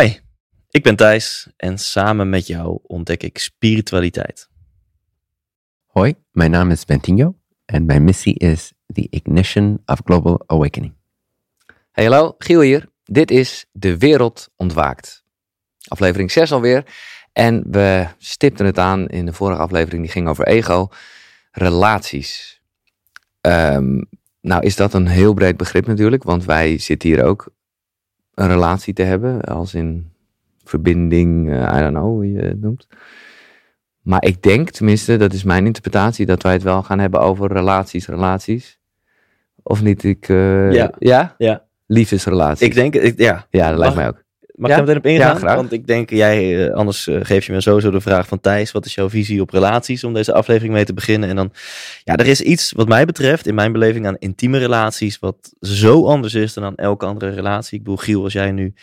Hi, ik ben Thijs en samen met jou ontdek ik spiritualiteit. Hoi, mijn naam is Bentinho en mijn missie is The Ignition of Global Awakening. Hey hallo, Giel hier. Dit is De Wereld Ontwaakt. Aflevering 6 alweer. En we stipten het aan in de vorige aflevering, die ging over ego. Relaties. Ehm, nou is dat een heel breed begrip natuurlijk, want wij zitten hier ook een relatie te hebben, als in verbinding, eh, I don't know hoe je het noemt. Maar ik denk, tenminste, dat is mijn interpretatie, dat wij het wel gaan hebben over relaties, relaties. Of niet? Ik, eh, Ja. ja? Ja. Liefdesrelaties. Ik denk, ik, ja, ja, dat lijkt mij ook. Mag Ja? ik daar meteen op ingaan? Ja. Want ik denk, jij, eh, anders eh, geef je me sowieso de vraag van Thijs, wat is jouw visie op relaties om deze aflevering mee te beginnen? En dan, ja, er is iets wat mij betreft, in mijn beleving aan intieme relaties, wat zo anders is dan aan elke andere relatie. Ik bedoel, Giel, als jij nu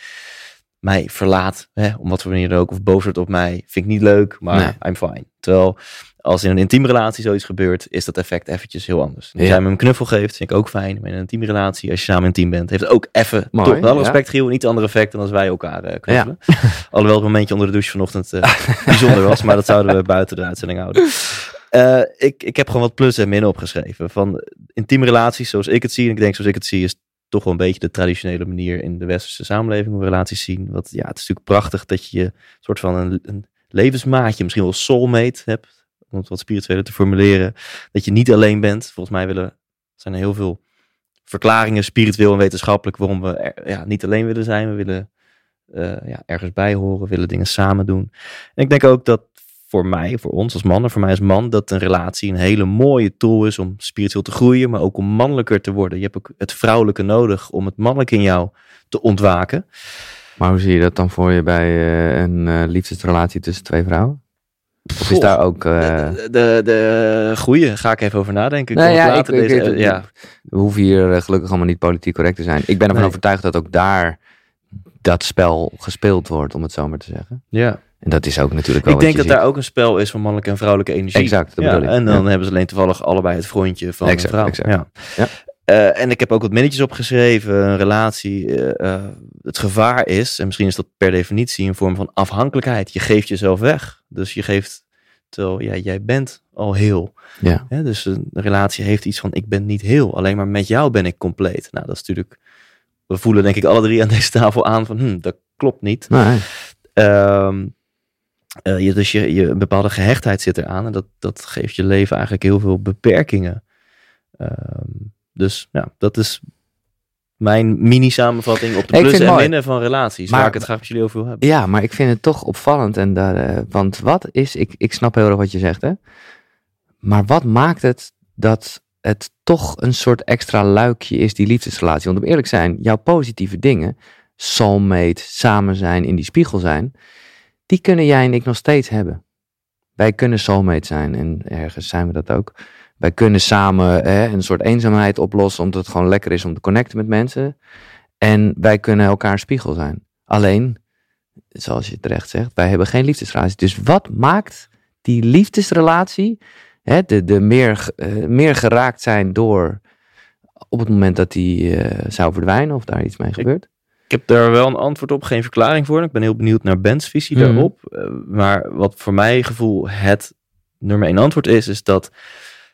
mij verlaat, hè, om wat voor manier dan ook, of boos wordt op mij, vind ik niet leuk, maar Nee. I'm fine. Terwijl, als in een intieme relatie zoiets gebeurt, is dat effect eventjes heel anders. Als Ja. jij me een knuffel geeft, vind ik ook fijn. Maar in een intieme relatie, als je samen intiem bent, heeft het ook even, Mooi, toch wel ja. respect, Giel, niet ander effect dan als wij elkaar eh, knuffelen. Alhoewel het momentje onder de douche vanochtend eh, bijzonder was, maar dat zouden we buiten de uitzending houden. Eh, ik, ik heb gewoon wat plus en min opgeschreven. Van intieme relaties, zoals ik het zie, en ik denk zoals ik het zie, is toch wel een beetje de traditionele manier in de westerse samenleving hoe we relaties zien. Wat, ja, het is natuurlijk prachtig dat je een soort van een, een levensmaatje, misschien wel soulmate hebt, om het wat spiritueler te formuleren. Dat je niet alleen bent. Volgens mij willen, zijn er heel veel verklaringen, spiritueel en wetenschappelijk, waarom we ja, niet alleen willen zijn. We willen eh, ja, ergens bij horen, willen dingen samen doen. En ik denk ook dat voor mij, voor ons als mannen, voor mij als man, dat een relatie een hele mooie tool is om spiritueel te groeien, maar ook om mannelijker te worden. Je hebt ook het vrouwelijke nodig om het mannelijke in jou te ontwaken. Maar hoe zie je dat dan voor je bij eh, een eh, liefdesrelatie tussen twee vrouwen? Of is daar ook... eh, De, de, de goeie, ga ik even over nadenken. Ik kom ja, later ik- ik- deze, ik- ja, We hoeven hier eh, gelukkig allemaal niet politiek correct te zijn. Ik ben ervan Nee. overtuigd dat ook daar dat spel gespeeld wordt, om het zo maar te zeggen. ja. En dat is ook natuurlijk wel Ik denk dat daar ook een spel is van mannelijke en vrouwelijke energie. Exact, dat ja, bedoel ik. En dan Ja. hebben ze alleen toevallig allebei het frontje van Exact, een vrouw. exact. Ja. Eh, en ik heb ook wat minnetjes opgeschreven. Een relatie, eh, eh, het gevaar is, en misschien is dat per definitie een vorm van afhankelijkheid. Je geeft jezelf weg. Dus je geeft, terwijl ja, jij bent al heel. Ja. Hè? Dus een relatie heeft iets van, ik ben niet heel. Alleen maar met jou ben ik compleet. Nou, dat is natuurlijk, we voelen denk ik alle drie aan deze tafel aan van, hm, dat klopt niet. Nee. Ehm, eh, je, dus je, je, een bepaalde gehechtheid zit eraan. En dat, dat geeft je leven eigenlijk heel veel beperkingen. Ehm, dus ja, dat is mijn mini-samenvatting op de het en mooi. minnen van relaties. Maar- waar ik het graag met jullie over wil hebben. Ja, maar ik vind het toch opvallend. En daar, eh, want wat is, ik, ik snap heel erg wat je zegt, hè? Maar wat maakt het dat het toch een soort extra luikje is, die liefdesrelatie? Want om eerlijk te zijn, jouw positieve dingen, soulmate, samen zijn, in die spiegel zijn, die kunnen jij en ik nog steeds hebben. Wij kunnen soulmate zijn en ergens zijn we dat ook. Wij kunnen samen hè, een soort eenzaamheid oplossen, omdat het gewoon lekker is om te connecten met mensen. En wij kunnen elkaar spiegel zijn. Alleen, zoals je terecht zegt, wij hebben geen liefdesrelatie. Dus wat maakt die liefdesrelatie, hè, de, de meer, eh, meer geraakt zijn door op het moment dat die eh, zou verdwijnen of daar iets mee gebeurt? Ik heb daar wel een antwoord op, geen verklaring voor. Ik ben heel benieuwd naar Ben's visie Mhm. daarop. Eh, maar wat voor mijn gevoel het nummer één antwoord is, is dat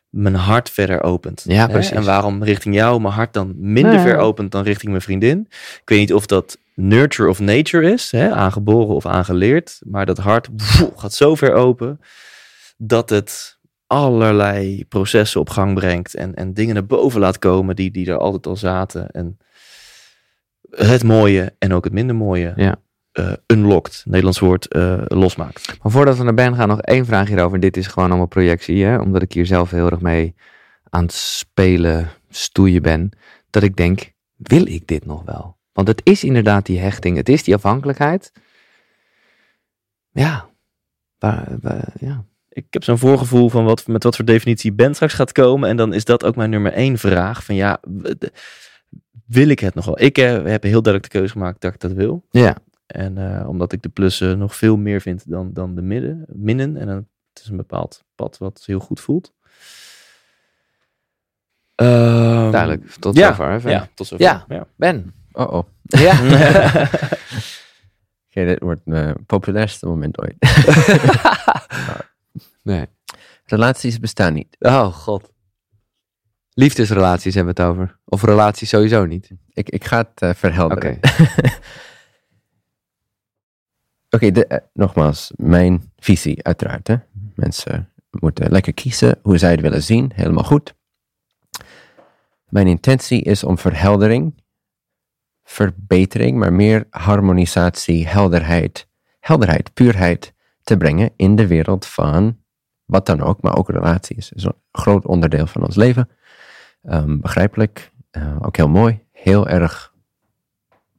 mijn hart verder opent. Ja, Hè? precies. En waarom richting jou mijn hart dan minder Ja. ver opent dan richting mijn vriendin? Ik weet niet of dat nurture of nature is, hè? aangeboren of aangeleerd. Maar dat hart pff, gaat zo ver open dat het allerlei processen op gang brengt en, en dingen naar boven laat komen die, die er altijd al zaten. En het mooie en ook het minder mooie Ja. Eh, unlocked, Nederlands woord, eh, losmaakt. Maar voordat we naar Ben gaan, nog één vraag hierover. En dit is gewoon allemaal projectie, hè? omdat ik hier zelf heel erg mee aan het spelen, stoeien ben. Dat ik denk, wil ik dit nog wel? Want het is inderdaad die hechting, het is die afhankelijkheid. Ja, waar, waar- ja. Ik heb zo'n voorgevoel van wat, met wat voor definitie Ben straks gaat komen. En dan is dat ook mijn nummer één vraag. Van ja, wil ik het nog wel? Ik eh, heb heel duidelijk de keuze gemaakt dat ik dat wil. Ja, En eh, omdat ik de plussen nog veel meer vind dan, dan de midden, minnen. En dan, het is een bepaald pad wat heel goed voelt. Ehm, duidelijk. Tot ja, zover. Ja, tot zover. Ja. ja. Ben. Oh oh. Ja. Oké, dit wordt mijn populairste moment ooit. Nee. Relaties bestaan niet. Oh, god. Liefdesrelaties hebben we het over. Of relaties sowieso niet. Ik, ik ga het eh, verhelderen. Oké. Oké, eh, nogmaals, mijn visie uiteraard. Hè? Mensen moeten lekker kiezen hoe zij het willen zien, helemaal goed. Mijn intentie is om verheldering, verbetering, maar meer harmonisatie, helderheid, helderheid, puurheid te brengen in de wereld van wat dan ook, maar ook relaties. is een groot onderdeel van ons leven. Ehm, begrijpelijk, eh, ook heel mooi, heel erg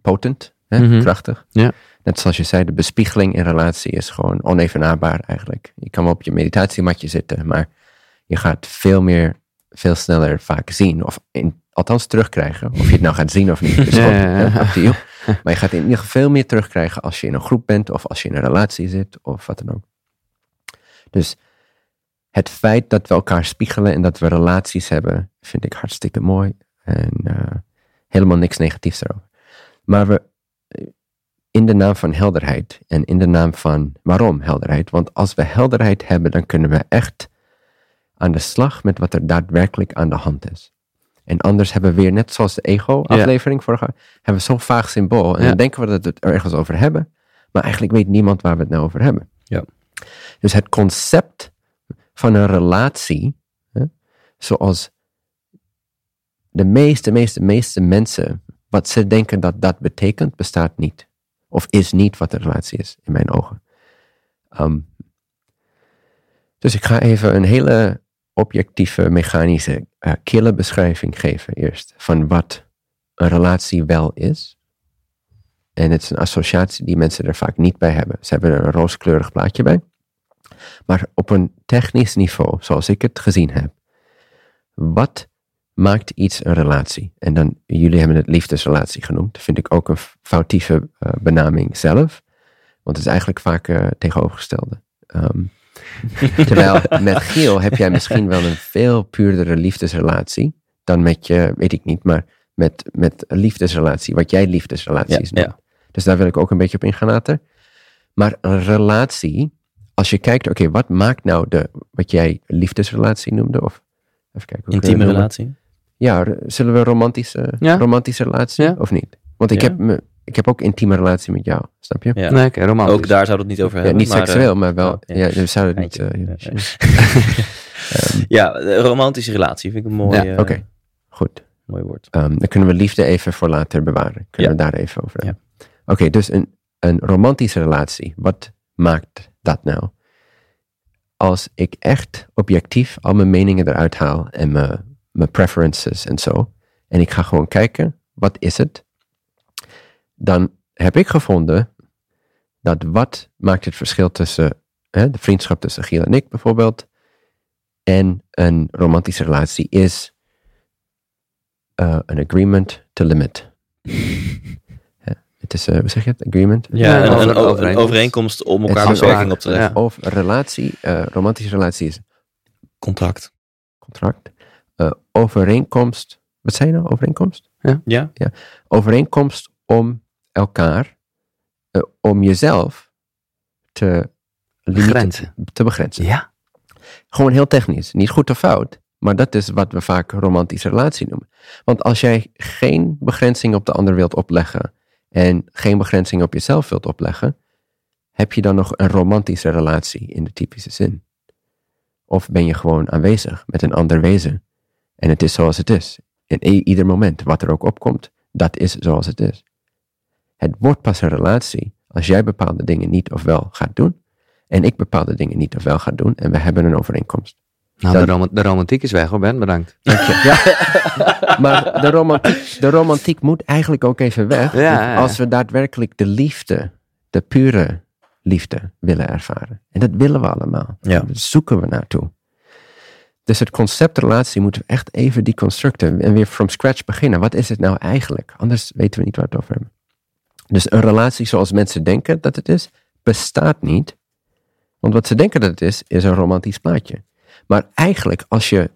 potent, hè? Mhm. krachtig. Ja. Net zoals je zei, de bespiegeling in relatie is gewoon onevenaarbaar eigenlijk. Je kan wel op je meditatiematje zitten, maar je gaat veel meer, veel sneller vaak zien. Of in, althans terugkrijgen. Of je het nou gaat zien of niet, Ja, ja, ja. you. Maar je gaat in ieder geval veel meer terugkrijgen als je in een groep bent. Of als je in een relatie zit, of wat dan ook. Dus het feit dat we elkaar spiegelen en dat we relaties hebben, vind ik hartstikke mooi. En eh, helemaal niks negatiefs erover. Maar we, in de naam van helderheid en in de naam van waarom helderheid? Want als we helderheid hebben, dan kunnen we echt aan de slag met wat er daadwerkelijk aan de hand is. En anders hebben we weer, net zoals de ego-aflevering vorige, hebben we zo'n vaag symbool. En Ja. dan denken we dat we het er ergens over hebben, maar eigenlijk weet niemand waar we het nou over hebben. Ja. Dus het concept van een relatie, hè, zoals de meeste, meeste, meeste mensen, wat ze denken dat dat betekent, bestaat niet. Of is niet wat een relatie is, in mijn ogen. Ehm, dus ik ga even een hele objectieve, mechanische, eh, kille beschrijving geven eerst. Van wat een relatie wel is. En het is een associatie die mensen er vaak niet bij hebben. Ze hebben er een rooskleurig plaatje bij. Maar op een technisch niveau, zoals ik het gezien heb. Wat maakt iets een relatie? En dan, jullie hebben het liefdesrelatie genoemd. Vind ik ook een foutieve eh, benaming zelf. Want het is eigenlijk vaak eh, tegenovergestelde. Ehm, terwijl met Giel heb jij misschien wel een veel puurdere liefdesrelatie. Dan met je, weet ik niet, maar met, met een liefdesrelatie. Wat jij liefdesrelaties Ja, noemt. Dus daar wil ik ook een beetje op ingaan later. Maar een relatie, als je kijkt, oké, wat maakt nou de, wat jij liefdesrelatie noemde? Of even kijken. Intieme relatie. Ja, zullen we romantische, Ja. romantische relatie Ja. of niet? Want ik, Ja. heb me, ik heb ook intieme relatie met jou, snap je? Ja. Nee, romantisch. Ook daar zou het niet over Ja, hebben. niet maar, eh, seksueel, maar wel. oh, ja. ja. we zouden het niet. Eh, ja, een romantische relatie vind ik een mooi, Ja, eh, oké. Goed. mooi woord. Ehm, dan kunnen we liefde even voor later bewaren. Kunnen Ja. we daar even over hebben. Oké, dus een, een romantische relatie. Wat maakt dat nou? Als ik echt objectief al mijn meningen eruit haal en mijn, mijn preferences en zo. En ik ga gewoon kijken, wat is het? Dan heb ik gevonden dat wat maakt het verschil tussen hè, de vriendschap tussen Giel en ik bijvoorbeeld en een romantische relatie is uh, an agreement to limit. Het is, uh, hoe zeg je het? Agreement? Ja, Ja, een, over- een, een overeenkomst. om elkaar beperking op te leggen. ja. Of een relatie, uh, romantische relatie is Contract. contract. Uh, overeenkomst, wat zei je nou? Overeenkomst? Ja? Overeenkomst om elkaar, uh, om jezelf te, limieten, Grenzen. te begrenzen. Ja. Gewoon heel technisch. Niet goed of fout. Maar dat is wat we vaak romantische relatie noemen. Want als jij geen begrenzing op de ander wilt opleggen en geen begrenzing op jezelf wilt opleggen, heb je dan nog een romantische relatie in de typische zin? Of ben je gewoon aanwezig met een ander wezen en het is zoals het is? In ieder moment, wat er ook opkomt, dat is zoals het is. Het wordt pas een relatie als jij bepaalde dingen niet of wel gaat doen en ik bepaalde dingen niet of wel ga doen en we hebben een overeenkomst. Nou, de, rom- de romantiek is weg hoor, Ben. Bedankt. Dank je. Ja. maar de romantiek, de romantiek moet eigenlijk ook even weg. Ja, ja, ja. Als we daadwerkelijk de liefde, de pure liefde willen ervaren. En dat willen we allemaal. Ja. Daar zoeken we naartoe. Dus het concept relatie moeten we echt even deconstructen en weer from scratch beginnen. Wat is het nou eigenlijk? Anders weten we niet waar we het over hebben. Dus een relatie zoals mensen denken dat het is, bestaat niet. Want wat ze denken dat het is, is een romantisch plaatje. Maar eigenlijk, als je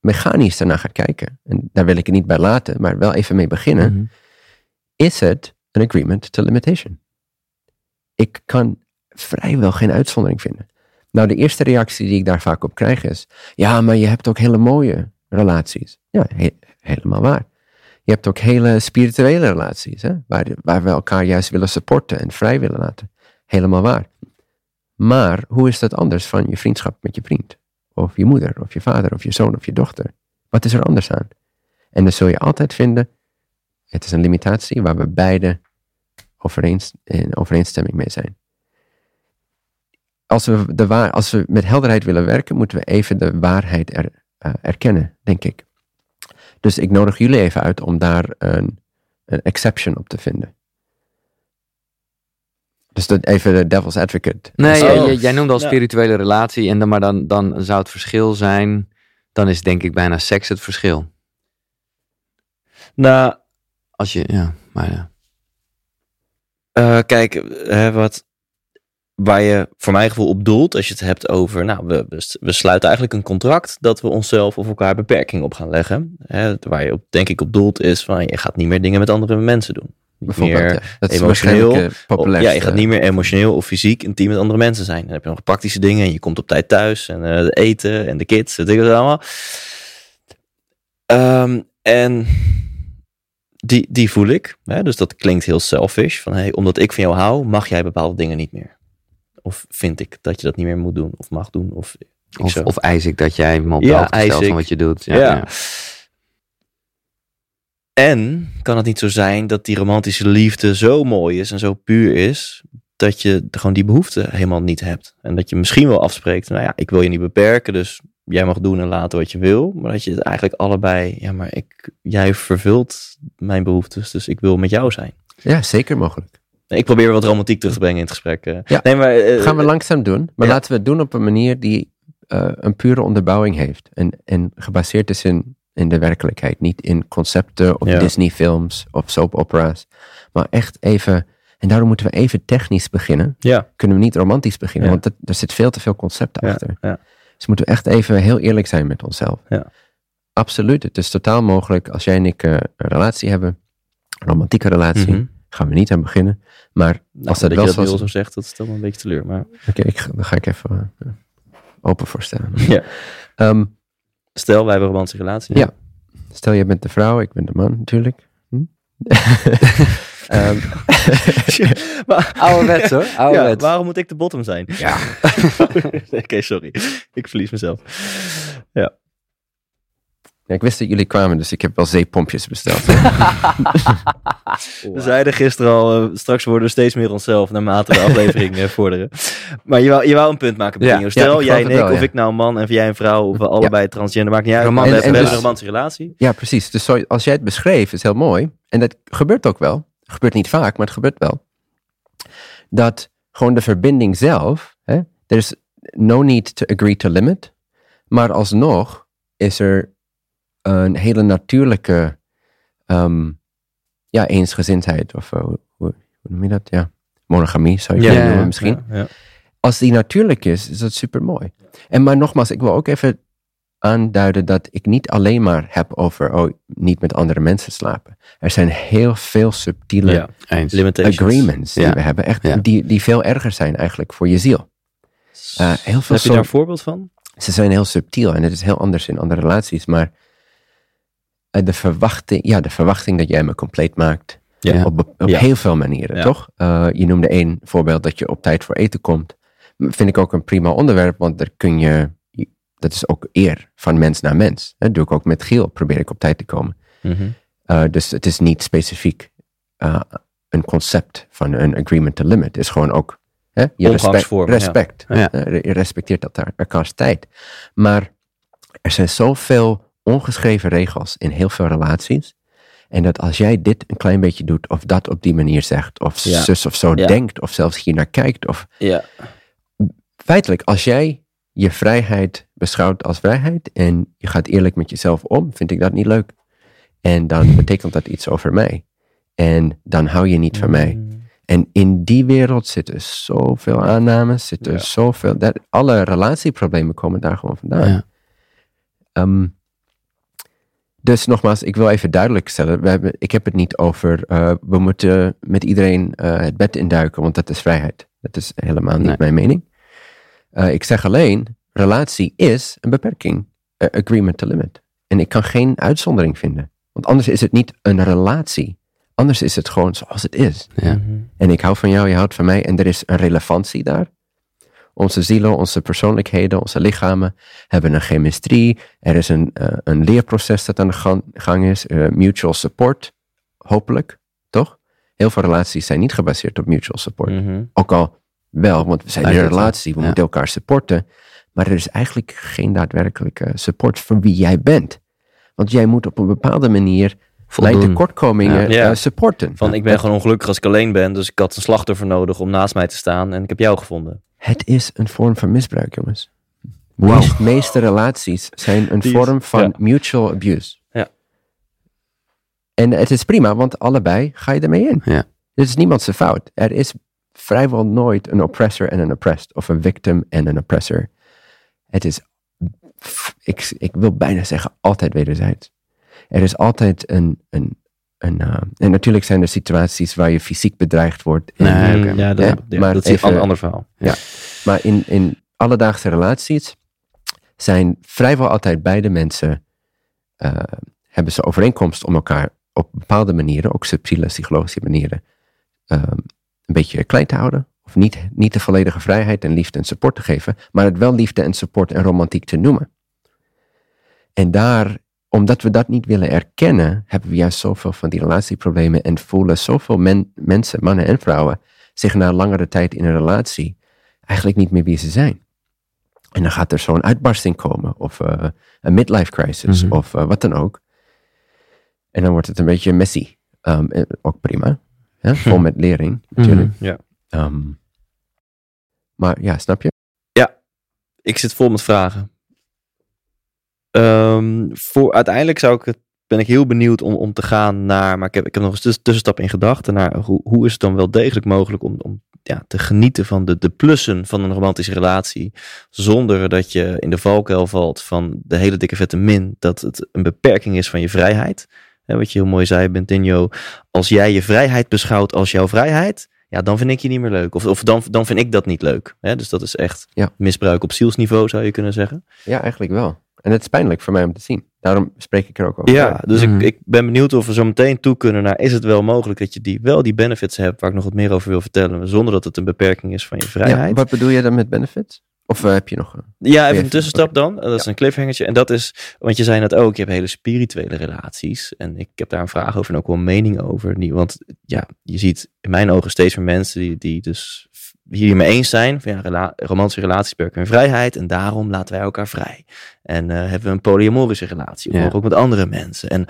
mechanisch daarna gaat kijken, en daar wil ik het niet bij laten, maar wel even mee beginnen, Mhm. is het een agreement to limitation. ik kan vrijwel geen uitzondering vinden. Nou, de eerste reactie die ik daar vaak op krijg is, ja, maar je hebt ook hele mooie relaties. Ja, he- helemaal waar. Je hebt ook hele spirituele relaties, hè? Waar, waar we elkaar juist willen supporten en vrij willen laten. Helemaal waar. Maar hoe is dat anders van je vriendschap met je vriend? Of je moeder, of je vader, of je zoon, of je dochter? Wat is er anders aan? En dan zul je altijd vinden, het is een limitatie waar we beide overeens, in overeenstemming mee zijn. Als we, de waar, als we met helderheid willen werken, moeten we even de waarheid er, eh, erkennen, denk ik. Dus ik nodig jullie even uit om daar een, een exception op te vinden. Dus dat even de devil's advocate. Nee, Oh. jij, noemde al Ja. spirituele relatie. En dan, maar dan, dan zou het verschil zijn. Dan is denk ik bijna seks het verschil. Nou, Als je, ja, maar ja. Eh, kijk, hè, wat, waar je voor mijn gevoel op doelt, als je het hebt over, nou, we, sluiten eigenlijk een contract dat we onszelf of elkaar beperkingen op gaan leggen. Hè, waar je op, denk ik op doelt is van, je gaat niet meer dingen met andere mensen doen. Niet meer, ja. dat is emotioneel, eh, populair. ja, je gaat niet meer emotioneel of fysiek intiem met andere mensen zijn. Dan heb je nog praktische dingen en je komt op tijd thuis en eh, de eten en de kids, dat dingen allemaal. Ehm, en die, die voel ik. Hè? Dus dat klinkt heel selfish. Van, hey, omdat ik van jou hou, mag jij bepaalde dingen niet meer. Of vind ik dat je dat niet meer moet doen of mag doen. Of, ik Of, zo. of eis ik dat jij me op de Ja, hoogte stelt van wat je doet. Ja, Ja. ja. En kan het niet zo zijn dat die romantische liefde zo mooi is en zo puur is, dat je gewoon die behoefte helemaal niet hebt. En dat je misschien wel afspreekt, nou ja, ik wil je niet beperken, dus jij mag doen en laten wat je wil. Maar dat je het eigenlijk allebei, ja, maar ik, jij vervult mijn behoeftes, dus ik wil met jou zijn. Ja, zeker mogelijk. Ik probeer wat romantiek terug te brengen in het gesprek. eh. Ja. Nee, maar, eh, gaan we langzaam doen, maar ja. laten we het doen op een manier die eh, een pure onderbouwing heeft. En, en gebaseerd is in, in de werkelijkheid. Niet in concepten of Ja. Disney-films of soap-opera's. Maar echt even, en daarom moeten we even technisch beginnen. Ja, Kunnen we niet romantisch beginnen, want dat- er zit veel te veel concepten achter. ja. Dus moeten we echt even heel eerlijk zijn met onszelf. Ja. Absoluut, het is totaal mogelijk als jij en ik eh, een relatie hebben, een romantieke relatie, Mhm. gaan we niet aan beginnen. Maar Nou, als dat dat je wel dat nu zo zegt, dat stelt me een beetje teleur. Maar Oké, ik ga- dan ga ik even eh, open voorstellen. Ja. Ehm, stel, wij hebben een romantische relatie. Ja. stel, jij bent de vrouw, ik ben de man natuurlijk. Hm? Ehm, maar, Ouderwets hoor, ja, waarom moet ik de bottom zijn? Ja. Oké, sorry. Ik verlies mezelf. ja, ik wist dat jullie kwamen, dus ik heb wel zeepompjes besteld. We zeiden gisteren al, eh, straks worden we steeds meer onszelf naarmate de aflevering vorderen. Maar je wou, je wou een punt maken, Ja. Stel, Ja, jij en ik, wel, of ja. ik nou een man en jij een vrouw, of we allebei transgender, maakt niet uit. Roman- En- hebben, en we dus- hebben een romantische relatie. ja, precies. Dus als jij het beschreef, is heel mooi. En dat gebeurt ook wel. Het gebeurt niet vaak, maar het gebeurt wel. Dat gewoon de verbinding zelf, hè, there's no need to agree to limit. Maar alsnog is er een hele natuurlijke ehm, ja, eensgezindheid. Of eh, hoe, hoe noem je dat? Ja, monogamie zou je Ja, kunnen ja, noemen misschien. Ja, ja. Als die natuurlijk is, is dat super mooi. En maar nogmaals, ik wil ook even aanduiden dat ik niet alleen maar heb over oh, niet met andere mensen slapen. Er zijn heel veel subtiele agreements die Ja. we hebben, echt, Ja. die, die veel erger zijn eigenlijk voor je ziel. Eh, heel veel Heb je daar een voorbeeld van? Ze zijn heel subtiel en het is heel anders in andere relaties, maar de verwachting, ja, de verwachting dat jij me compleet maakt, Ja. op, op Ja. heel veel manieren, Ja. toch? Eh, je noemde één voorbeeld dat je op tijd voor eten komt. Vind ik ook een prima onderwerp, want daar kun je, dat is ook eer van mens naar mens. Dat doe ik ook met Giel, probeer ik op tijd te komen. Mhm. Eh, dus het is niet specifiek eh, een concept van een agreement to limit. Het is gewoon ook hè, je respect. Respect. Eh, respecteert dat daar, elkaars tijd. Maar er zijn zoveel ongeschreven regels in heel veel relaties. En dat als jij dit een klein beetje doet, of dat op die manier zegt, of Ja. zus of zo Ja. denkt, of zelfs hier naar kijkt, of Ja. feitelijk, als jij je vrijheid beschouwt als vrijheid en je gaat eerlijk met jezelf om, vind ik dat niet leuk. En dan betekent dat iets over mij. En dan hou je niet van mij. Mm. En in die wereld zitten zoveel aannames, zitten zoveel. Dat, alle relatieproblemen komen daar gewoon vandaan. Ja. Dus nogmaals, ik wil even duidelijk stellen: we hebben, ik heb het niet over. eh, we moeten met iedereen eh, het bed induiken, want dat is vrijheid. Dat is helemaal niet Nee. mijn mening. Eh, ik zeg alleen, relatie is een beperking. agreement to limit. En ik kan geen uitzondering vinden. Want anders is het niet een relatie. Anders is het gewoon zoals het is. Ja. En ik hou van jou, je houdt van mij. En er is een relevantie daar. Onze zielen, onze persoonlijkheden, onze lichamen hebben een chemistrie. Er is een, eh, een leerproces dat aan de gang, gang is. eh, mutual support, hopelijk, toch? Heel veel relaties zijn niet gebaseerd op mutual support. Mhm. Ook al wel, want we zijn in een relatie, we ja. moeten elkaar supporten. Maar er is eigenlijk geen daadwerkelijke support voor wie jij bent. Want jij moet op een bepaalde manier mijn Voldoen. tekortkomingen Ja. Eh, supporten. Van ik ben gewoon ongelukkig als ik alleen ben, dus ik had een slachtoffer nodig om naast mij te staan en ik heb jou gevonden. Het is een vorm van misbruik, jongens. De meeste relaties zijn een Die is- vorm van ja. mutual abuse. Ja. En het is prima, want allebei ga je ermee in. Ja. Dit is niemand zijn fout. Er is vrijwel nooit een oppressor en een oppressed. Of een victim en een oppressor. Het is, ik, ik wil bijna zeggen, altijd wederzijds. Er is altijd een, een, een eh, en natuurlijk zijn er situaties waar je fysiek bedreigd wordt. En- Nee. Ja, dat, Ja, ja, maar dat is een even- ander, ander verhaal. Maar in, in alledaagse relaties zijn vrijwel altijd beide mensen, eh, hebben ze overeenkomst om elkaar op bepaalde manieren, ook subtiele psychologische manieren, ehm, een beetje klein te houden. Of niet, niet de volledige vrijheid en liefde en support te geven, maar het wel liefde en support en romantiek te noemen. En daar, omdat we dat niet willen erkennen, hebben we juist zoveel van die relatieproblemen en voelen zoveel men- mensen, mannen en vrouwen, zich na langere tijd in een relatie eigenlijk niet meer wie ze zijn. En dan gaat er zo'n uitbarsting komen, of eh, een midlife crisis, Mhm. of eh, wat dan ook. En dan wordt het een beetje messy. Ehm, eh, ook prima. Hè? Vol met lering, natuurlijk. Ja. Ehm, maar ja, snap je? Ik zit vol met vragen. Ehm, voor, uiteindelijk zou ik het, ben ik heel benieuwd om, om te gaan naar, maar ik heb, ik heb nog een tuss- tussenstap in gedachten naar hoe, hoe is het dan wel degelijk mogelijk om, om ja, te genieten van de, de plussen van een romantische relatie, zonder dat je in de valkuil valt van de hele dikke vette min, dat het een beperking is van je vrijheid. Wat je heel mooi zei, Bentinho, als jij je vrijheid beschouwt als jouw vrijheid, ja, dan vind ik je niet meer leuk. Of, of dan, dan vind ik dat niet leuk. Hè? Dus dat is echt Ja. misbruik op zielsniveau, zou je kunnen zeggen. Ja, eigenlijk wel. En het is pijnlijk voor mij om te zien. Daarom spreek ik er ook over. Ja, dus Mhm. ik, ik ben benieuwd of we zo meteen toe kunnen naar, is het wel mogelijk dat je die, wel die benefits hebt, waar ik nog wat meer over wil vertellen, zonder dat het een beperking is van je Ja, vrijheid. wat bedoel je dan met benefits? Of eh, heb je nog... een- Ja, even een tussenstap dan. Dat is een cliffhangertje. En dat is, want je zei net ook, je hebt hele spirituele relaties. En ik heb daar een vraag over en ook wel een mening over. Die, want ja, je ziet in mijn ogen steeds meer mensen die, die dus hiermee eens zijn. Van ja, rela romantische relaties beperken vrijheid. En daarom laten wij elkaar vrij. En eh, hebben we een polyamorische relatie. Ja. ook met andere mensen. En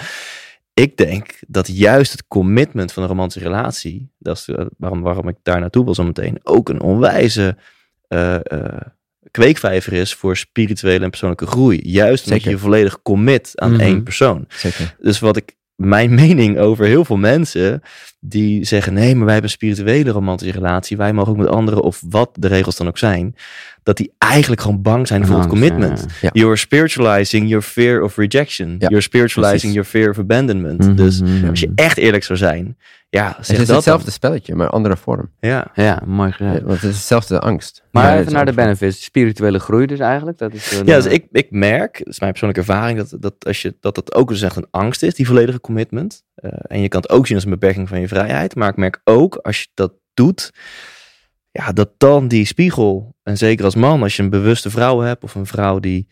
ik denk dat juist het commitment van een romantische relatie, dat is eh, waarom, waarom ik daar naartoe wil zo meteen, ook een onwijze eh, kweekvijver is voor spirituele en persoonlijke groei. Juist omdat Zeker. je je volledig commit aan Mhm. één persoon. Zeker. Dus wat ik, mijn mening over heel veel mensen die zeggen: nee, maar wij hebben een spirituele romantische relatie, wij mogen ook met anderen, of wat de regels dan ook zijn, dat die eigenlijk gewoon bang zijn voor het commitment. ja. Ja. You're spiritualizing your fear of rejection. Ja, You're spiritualizing precies. your fear of abandonment. Mhm, Dus mhm. als je echt eerlijk zou zijn, ja, zeg Het is dat hetzelfde spelletje, maar andere vorm. Ja. Ja, mooi gezegd. Ja, want het is hetzelfde angst. Maar even naar de benefits. Spirituele groei dus eigenlijk. Dat is een, Ja, dus eh, ik, ik merk, dat is mijn persoonlijke ervaring, dat dat, als je, dat dat ook dus echt een angst is, die volledige commitment. Eh, en je kan het ook zien als een beperking van je vrijheid. Maar ik merk ook, als je dat doet, ja, dat dan die spiegel, en zeker als man, als je een bewuste vrouw hebt of een vrouw die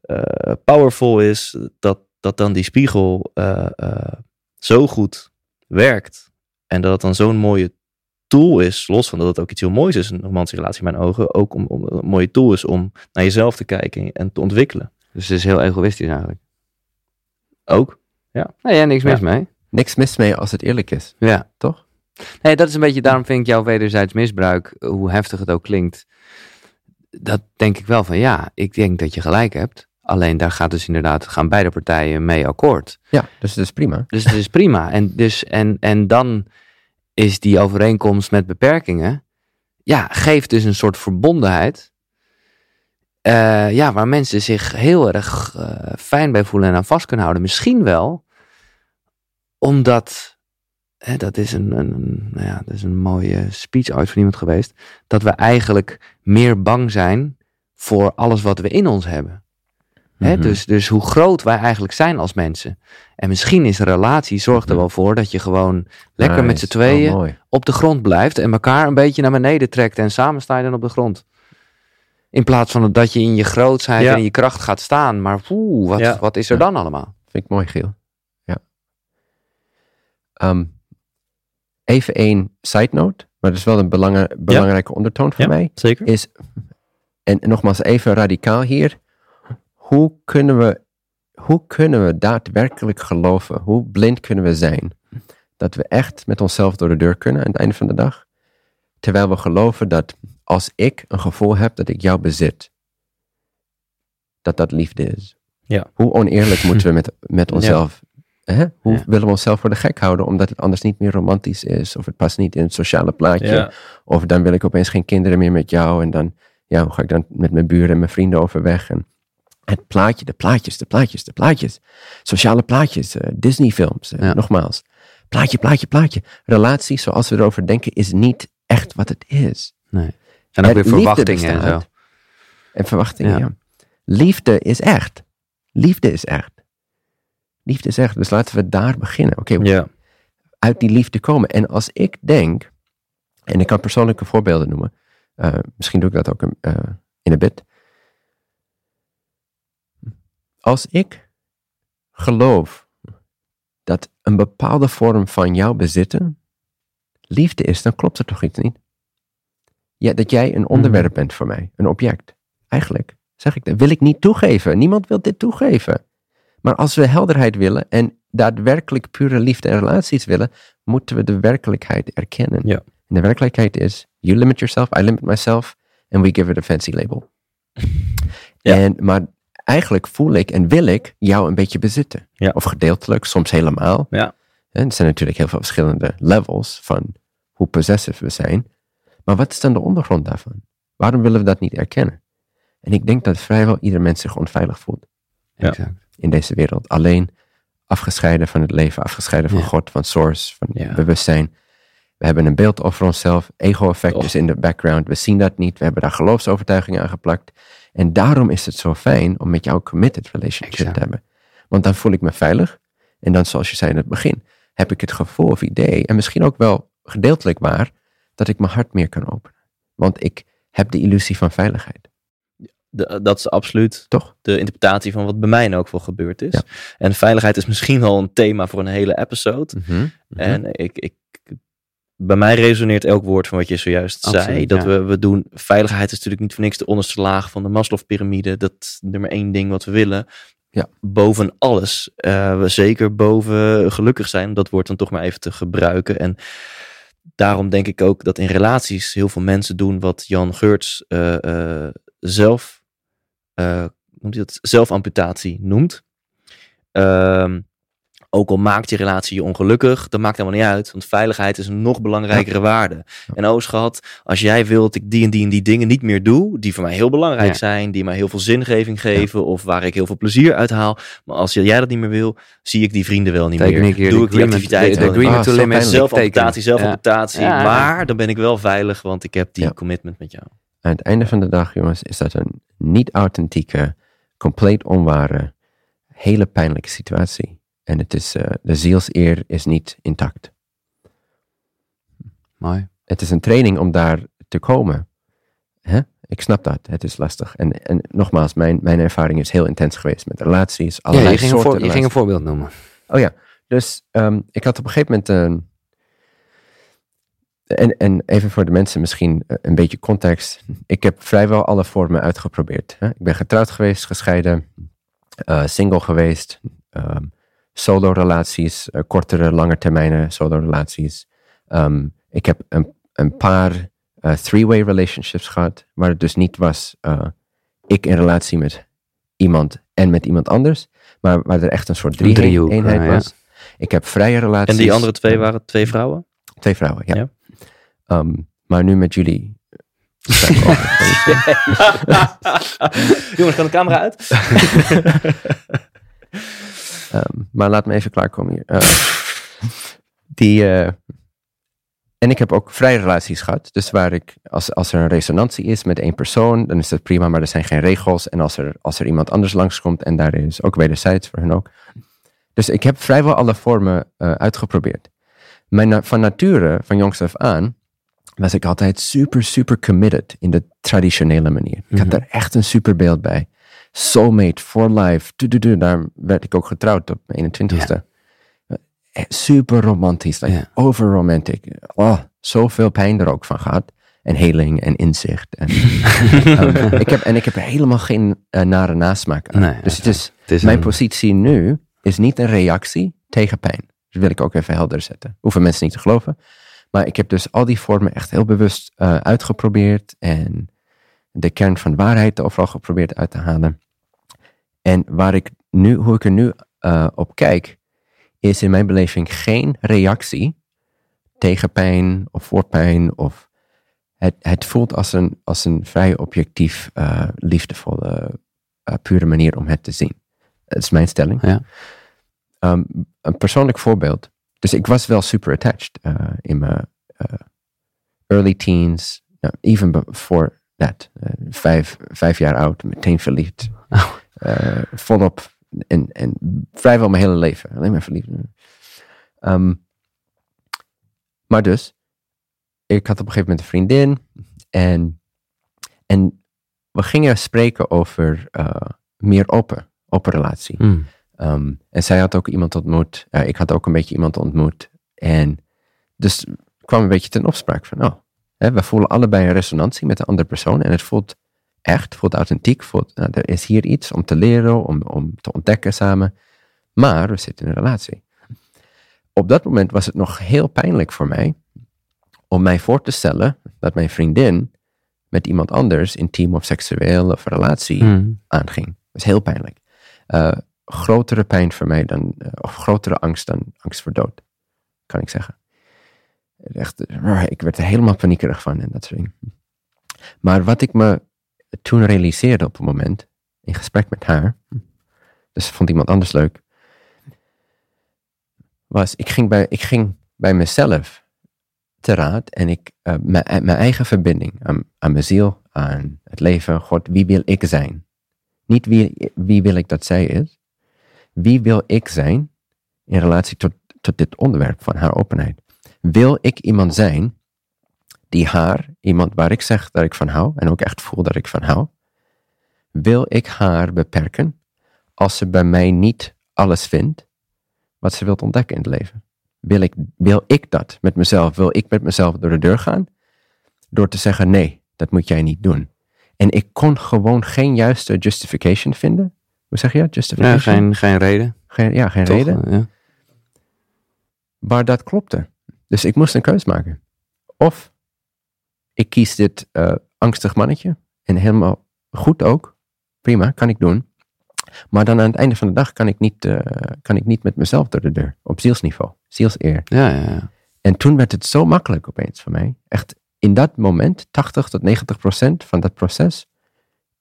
eh, powerful is, dat, dat dan die spiegel eh, zo goed werkt. En dat het dan zo'n mooie tool is, los van dat het ook iets heel moois is, een romantische relatie in mijn ogen, ook om, om een mooie tool is om naar jezelf te kijken en te ontwikkelen. Dus het is heel egoïstisch eigenlijk. Ook. Nee, ja, niks mis Ja. mee. Niks mis mee als het eerlijk is, Ja. toch? Nee, dat is een beetje, daarom vind ik jouw wederzijds misbruik, hoe heftig het ook klinkt. Dat denk ik wel van ja, ik denk dat je gelijk hebt. Alleen daar gaat dus inderdaad, gaan beide partijen mee akkoord. Ja, dus het is prima. Dus het is prima. En, dus, en, en dan is die overeenkomst met beperkingen, ja, geeft dus een soort verbondenheid. eh, ja, waar mensen zich heel erg eh, fijn bij voelen en aan vast kunnen houden. Misschien wel omdat hè, dat is een, een, nou ja, dat is een mooie speech ooit van iemand geweest, dat we eigenlijk meer bang zijn voor alles wat we in ons hebben. Hè, Mhm. dus, dus hoe groot wij eigenlijk zijn als mensen. En misschien is een relatie, zorgt er Mhm. wel voor dat je gewoon lekker met z'n tweeën Oh, mooi. op de grond blijft en elkaar een beetje naar beneden trekt en samen sta je dan op de grond. In plaats van dat je in je grootheid Ja. en in je kracht gaat staan. Maar oeh, wat, Ja. wat is er Ja. dan allemaal? Vind ik mooi, Giel. Ehm, even één side note, maar dat is wel een belangrijke ondertoon voor Ja, mij. zeker. Is, en nogmaals even radicaal hier. Hoe kunnen we, hoe kunnen we daadwerkelijk geloven? Hoe blind kunnen we zijn? Dat we echt met onszelf door de deur kunnen aan het einde van de dag. Terwijl we geloven dat als ik een gevoel heb dat ik jou bezit, dat dat liefde is. Ja. Hoe oneerlijk moeten we met, met onszelf Hè? Hoe Ja. willen we onszelf voor de gek houden omdat het anders niet meer romantisch is? Of het past niet in het sociale plaatje? Ja. Of dan wil ik opeens geen kinderen meer met jou. En dan ja, hoe ga ik dan met mijn buren en mijn vrienden overweg? En het plaatje, de plaatjes, de plaatjes, de plaatjes. Sociale plaatjes, eh, Disney-films, eh, Ja. nogmaals. Plaatje, plaatje, plaatje. Relatie, zoals we erover denken, is niet echt wat het is. Nee. En ook weer verwachtingen en zo. En verwachtingen, ja. Liefde is echt. Liefde is echt. Liefde is echt. Dus laten we daar beginnen. Oké, Ja. uit die liefde komen. En als ik denk, en ik kan persoonlijke voorbeelden noemen, eh, misschien doe ik dat ook een, eh, in een bit. Als ik geloof dat een bepaalde vorm van jouw bezitten liefde is, dan klopt er toch iets niet? Ja, dat jij een onderwerp bent voor mij, een object. Eigenlijk zeg ik dat, wil ik niet toegeven. Niemand wil dit toegeven. Maar als we helderheid willen en daadwerkelijk pure liefde en relaties willen, moeten we de werkelijkheid erkennen. Ja. En de werkelijkheid is, you limit yourself, I limit myself, and we give it a fancy label. Ja. En, maar eigenlijk voel ik en wil ik jou een beetje bezitten. Ja. Of gedeeltelijk, soms helemaal. Ja. En er zijn natuurlijk heel veel verschillende levels van hoe possessive we zijn. Maar wat is dan de ondergrond daarvan? Waarom willen we dat niet erkennen? En ik denk dat vrijwel ieder mens zich onveilig voelt Ja. Exact. In deze wereld. Alleen afgescheiden van het leven, afgescheiden van Ja. God, van source, van Ja. bewustzijn. We hebben een beeld over onszelf, ego-effect is in de background. We zien dat niet, we hebben daar geloofsovertuigingen aan geplakt. En daarom is het zo fijn om met jou een committed relationship Exact. te hebben. Want dan voel ik me veilig. En dan, zoals je zei in het begin, heb ik het gevoel of idee, en misschien ook wel gedeeltelijk waar, dat ik mijn hart meer kan openen. Want ik heb de illusie van veiligheid. De- dat is absoluut Toch? de interpretatie van wat bij mij ook wel gebeurd is. Ja. En veiligheid is misschien wel een thema voor een hele episode. Mhm. En ik, ik, bij mij resoneert elk woord van wat je zojuist zei. Dat ja. we, we doen, veiligheid is natuurlijk niet voor niks de onderste laag van de Maslow-pyramide. Dat nummer één ding wat we willen. Ja. Boven alles. eh, we zeker boven gelukkig zijn. Dat woord dan toch maar even te gebruiken. En daarom denk ik ook dat in relaties heel veel mensen doen wat Jan Geurts eh, eh, zelf, eh, noemt hij dat? zelfamputatie noemt. Ehm, ook al maakt je relatie je ongelukkig, dat maakt helemaal niet uit. Want veiligheid is een nog belangrijkere waarde. En oh schat, als jij wilt dat ik die en die en die dingen niet meer doe, die voor mij heel belangrijk Ja. zijn, die mij heel veel zingeving geven of waar ik heel veel plezier uit haal. Maar als jij dat niet meer wil, zie ik die vrienden wel niet Teken meer. Doe ik die agreement- activiteiten de wel niet meer. Zelfamputatie, zelfamputatie. Maar dan ben ik wel veilig, want ik heb die commitment met jou. Aan het einde van de dag, jongens, is dat een niet authentieke, compleet onware, hele pijnlijke situatie. En het is, eh, de zielseer is niet intact. Mooi. Het is een training om daar te komen. Hè? Ik snap dat, het is lastig. En, en nogmaals, mijn, mijn ervaring is heel intens geweest met relaties, Ja, allerlei je, ging een soorten voor- je ging een voorbeeld noemen. Oh ja, dus ehm, ik had op een gegeven moment een. En, en even voor de mensen misschien eh, een beetje context. Ik heb vrijwel alle vormen uitgeprobeerd. Hè? Ik ben getrouwd geweest, gescheiden, eh, single geweest, ehm, solo-relaties, eh, kortere, lange termijnen solo-relaties. Ehm, ik heb een, een paar three-way relationships gehad, waar het dus niet was ik in relatie met iemand en met iemand anders, maar waar er echt een soort drie driehoek, eenheid eh, ja. was. Ik heb vrije relaties. En die andere twee waren twee vrouwen? Twee vrouwen, ja. Ja. Ehm, maar nu met jullie. Jongens, kan de camera uit? Ehm, maar laat me even klaarkomen hier. Eh, die, eh, en ik heb ook vrije relaties gehad. Dus waar ik, als, als er een resonantie is met één persoon, dan is dat prima, maar er zijn geen regels. En als er, als er iemand anders langskomt en daar is ook wederzijds voor hen ook. Dus ik heb vrijwel alle vormen eh, uitgeprobeerd. Mijn, van nature, van jongs af aan, was ik altijd super, super committed in de traditionele manier. Ik had Mhm. daar echt een super beeld bij. Soulmate, for life, du, du, du. daar werd ik ook getrouwd op mijn 21ste. Eh, Super romantisch, like Ja. over romantic. Oh, zoveel pijn er ook van gehad. En heling en inzicht. En, Ehm, ik heb, en ik heb er helemaal geen eh, nare nasmaak aan. Nee, dus het is, Het is mijn een- positie nu is niet een reactie tegen pijn. Dat wil ik ook even helder zetten. Hoeven mensen niet te geloven. Maar ik heb dus al die vormen echt heel bewust eh, uitgeprobeerd. En de kern van waarheid er overal geprobeerd uit te halen. En waar ik nu, hoe ik er nu eh, op kijk, is in mijn beleving geen reactie tegen pijn of voor pijn. Of het, het voelt als een, als een vrij objectief, eh, liefdevolle, pure manier om het te zien. Dat is mijn stelling. Ja. Ehm, een persoonlijk voorbeeld. Dus ik was wel super attached eh, in mijn eh, early teens, ja, even before that. Eh, vijf, vijf jaar oud, meteen verliefd. Oh. Volop en, en vrijwel mijn hele leven. Alleen maar verliefd. Ehm, maar dus, ik had op een gegeven moment een vriendin en, en we gingen spreken over meer open, open relatie. Hmm. Ehm, en zij had ook iemand ontmoet. ik had ook een beetje iemand ontmoet. En dus kwam een beetje ten opspraak van, oh, hè, we voelen allebei een resonantie met de andere persoon. En het voelt echt, voelt authentiek. Voelt, nou, er is hier iets om te leren, om, om te ontdekken samen. Maar we zitten in een relatie. Op dat moment was het nog heel pijnlijk voor mij om mij voor te stellen dat mijn vriendin met iemand anders intiem of seksueel of relatie Hmm. aanging. Dat was heel pijnlijk. Eh, grotere pijn voor mij dan, eh, of grotere angst dan angst voor dood, kan ik zeggen. Echt, ik werd er helemaal paniekerig van en dat soort dingen. Maar wat ik me toen realiseerde op een moment, in gesprek met haar, dus vond iemand anders leuk, was ik ging bij, ik ging bij mezelf te raad en ik, eh, mijn, mijn eigen verbinding aan, aan mijn ziel, aan het leven, God, wie wil ik zijn? Niet wie, wie wil ik dat zij is. Wie wil ik zijn in relatie tot, tot dit onderwerp van haar openheid? Wil ik iemand zijn die haar, iemand waar ik zeg dat ik van hou en ook echt voel dat ik van hou, wil ik haar beperken als ze bij mij niet alles vindt wat ze wilt ontdekken in het leven? Wil ik, wil ik dat met mezelf? Wil ik met mezelf door de deur gaan? Door te zeggen, nee, dat moet jij niet doen. En ik kon gewoon geen juiste justification vinden. Hoe zeg je dat? Ja, Justification? geen, geen reden. geen, ja, geen toch? reden. Ja. waar dat klopte. Dus ik moest een keus maken. Of ik kies dit eh, angstig mannetje. En helemaal goed ook. Prima, kan ik doen. Maar dan aan het einde van de dag kan ik niet, eh, kan ik niet met mezelf door de deur. Op zielsniveau. Zielseer. Ja, ja, ja. En toen werd het zo makkelijk opeens voor mij. Echt in dat moment, 80 tot 90 procent van dat proces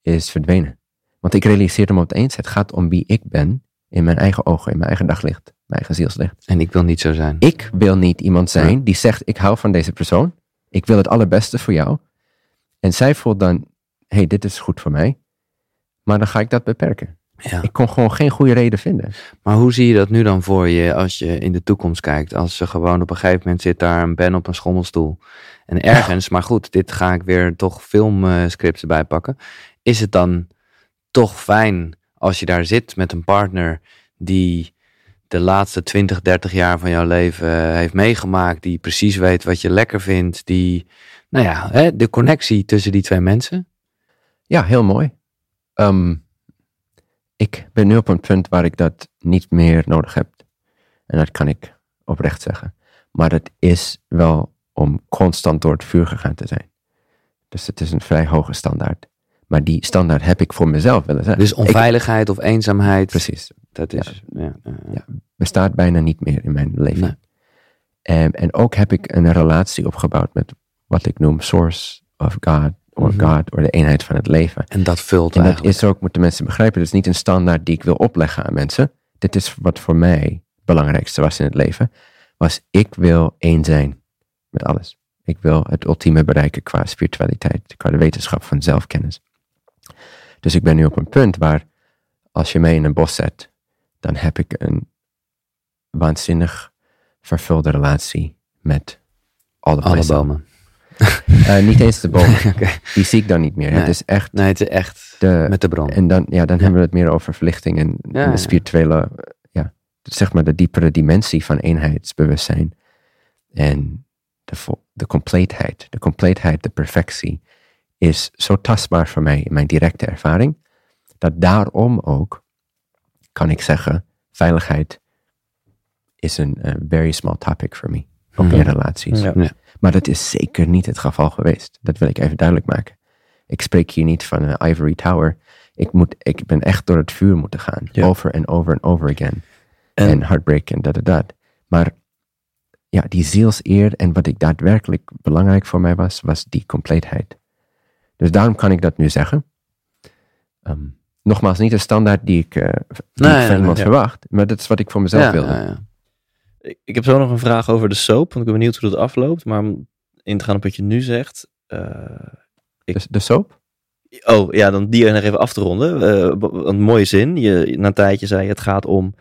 is verdwenen. Want ik realiseerde me opeens, het gaat om wie ik ben in mijn eigen ogen, in mijn eigen daglicht, mijn eigen zielslicht. En ik wil niet zo zijn. Ik wil niet iemand zijn die zegt, ik hou van deze persoon. Ik wil het allerbeste voor jou. En zij voelt dan, hey, dit is goed voor mij. Maar dan ga ik dat beperken. Ja. Ik kon gewoon geen goede reden vinden. Maar hoe zie je dat nu dan voor je als je in de toekomst kijkt? Als ze gewoon op een gegeven moment zit daar een Ben op een schommelstoel. En ergens, maar goed, dit ga ik weer toch filmscripts erbij pakken. Is het dan toch fijn als je daar zit met een partner die de laatste 20, 30 jaar van jouw leven heeft meegemaakt. Die precies weet wat je lekker vindt. Die, nou ja, hè, de connectie tussen die twee mensen. Ja, heel mooi. Ehm, ik ben nu op een punt waar ik dat niet meer nodig heb. En dat kan ik oprecht zeggen. Maar het is wel om constant door het vuur gegaan te zijn. Dus het is een vrij hoge standaard. Maar die standaard heb ik voor mezelf willen zijn. Dus Ik- onveiligheid of eenzaamheid. precies. Dat is, ja. ja. Bestaat bijna niet meer in mijn leven. Nee. En, en ook heb ik een relatie opgebouwd met wat ik noem source of God. Or Mhm. God, of de eenheid van het leven. En dat vult En dat eigenlijk. is ook, moeten mensen begrijpen, dat is niet een standaard die ik wil opleggen aan mensen. Dit is wat voor mij het belangrijkste was in het leven. was ik wil één zijn met alles. Ik wil het ultieme bereiken qua spiritualiteit, qua de wetenschap van zelfkennis. Dus ik ben nu op een punt waar als je mij in een bos zet, dan heb ik een waanzinnig vervulde relatie met alle, Alle bomen. Eh, niet eens de bomen. Die zie ik dan niet meer. Nee. Het is echt Nee, het is echt de, met de bron. en dan, ja, dan hebben we het meer over verlichting en, Ja, en de spirituele, ja, zeg maar de diepere dimensie van eenheidsbewustzijn. En de, de compleetheid, de compleetheid, de perfectie is zo tastbaar voor mij in mijn directe ervaring, dat daarom ook kan ik zeggen, veiligheid is een eh, very small topic voor me, ook in Mhm. relaties. Ja. Ja. Maar dat is zeker niet het geval geweest. Dat wil ik even duidelijk maken. Ik spreek hier niet van een ivory tower. Ik, moet, ik ben echt door het vuur moeten gaan. Ja. Over en over en over again. En- En, heartbreak en dat en dat. Maar ja, die zielseer en wat ik daadwerkelijk belangrijk voor mij was, was die compleetheid. Dus daarom kan ik dat nu zeggen. Ehm, nogmaals, niet de standaard die ik, die Nee, ik van iemand ja. verwacht. Maar dat is wat ik voor mezelf ja, wilde. ja, ja. Ik, ik heb zo nog een vraag over de soap, want ik ben benieuwd hoe dat afloopt. Maar om in te gaan op wat je nu zegt. Dus de soap? oh ja, dan die er nog even af te ronden. B- een mooie zin. Je, na een tijdje zei je, het gaat om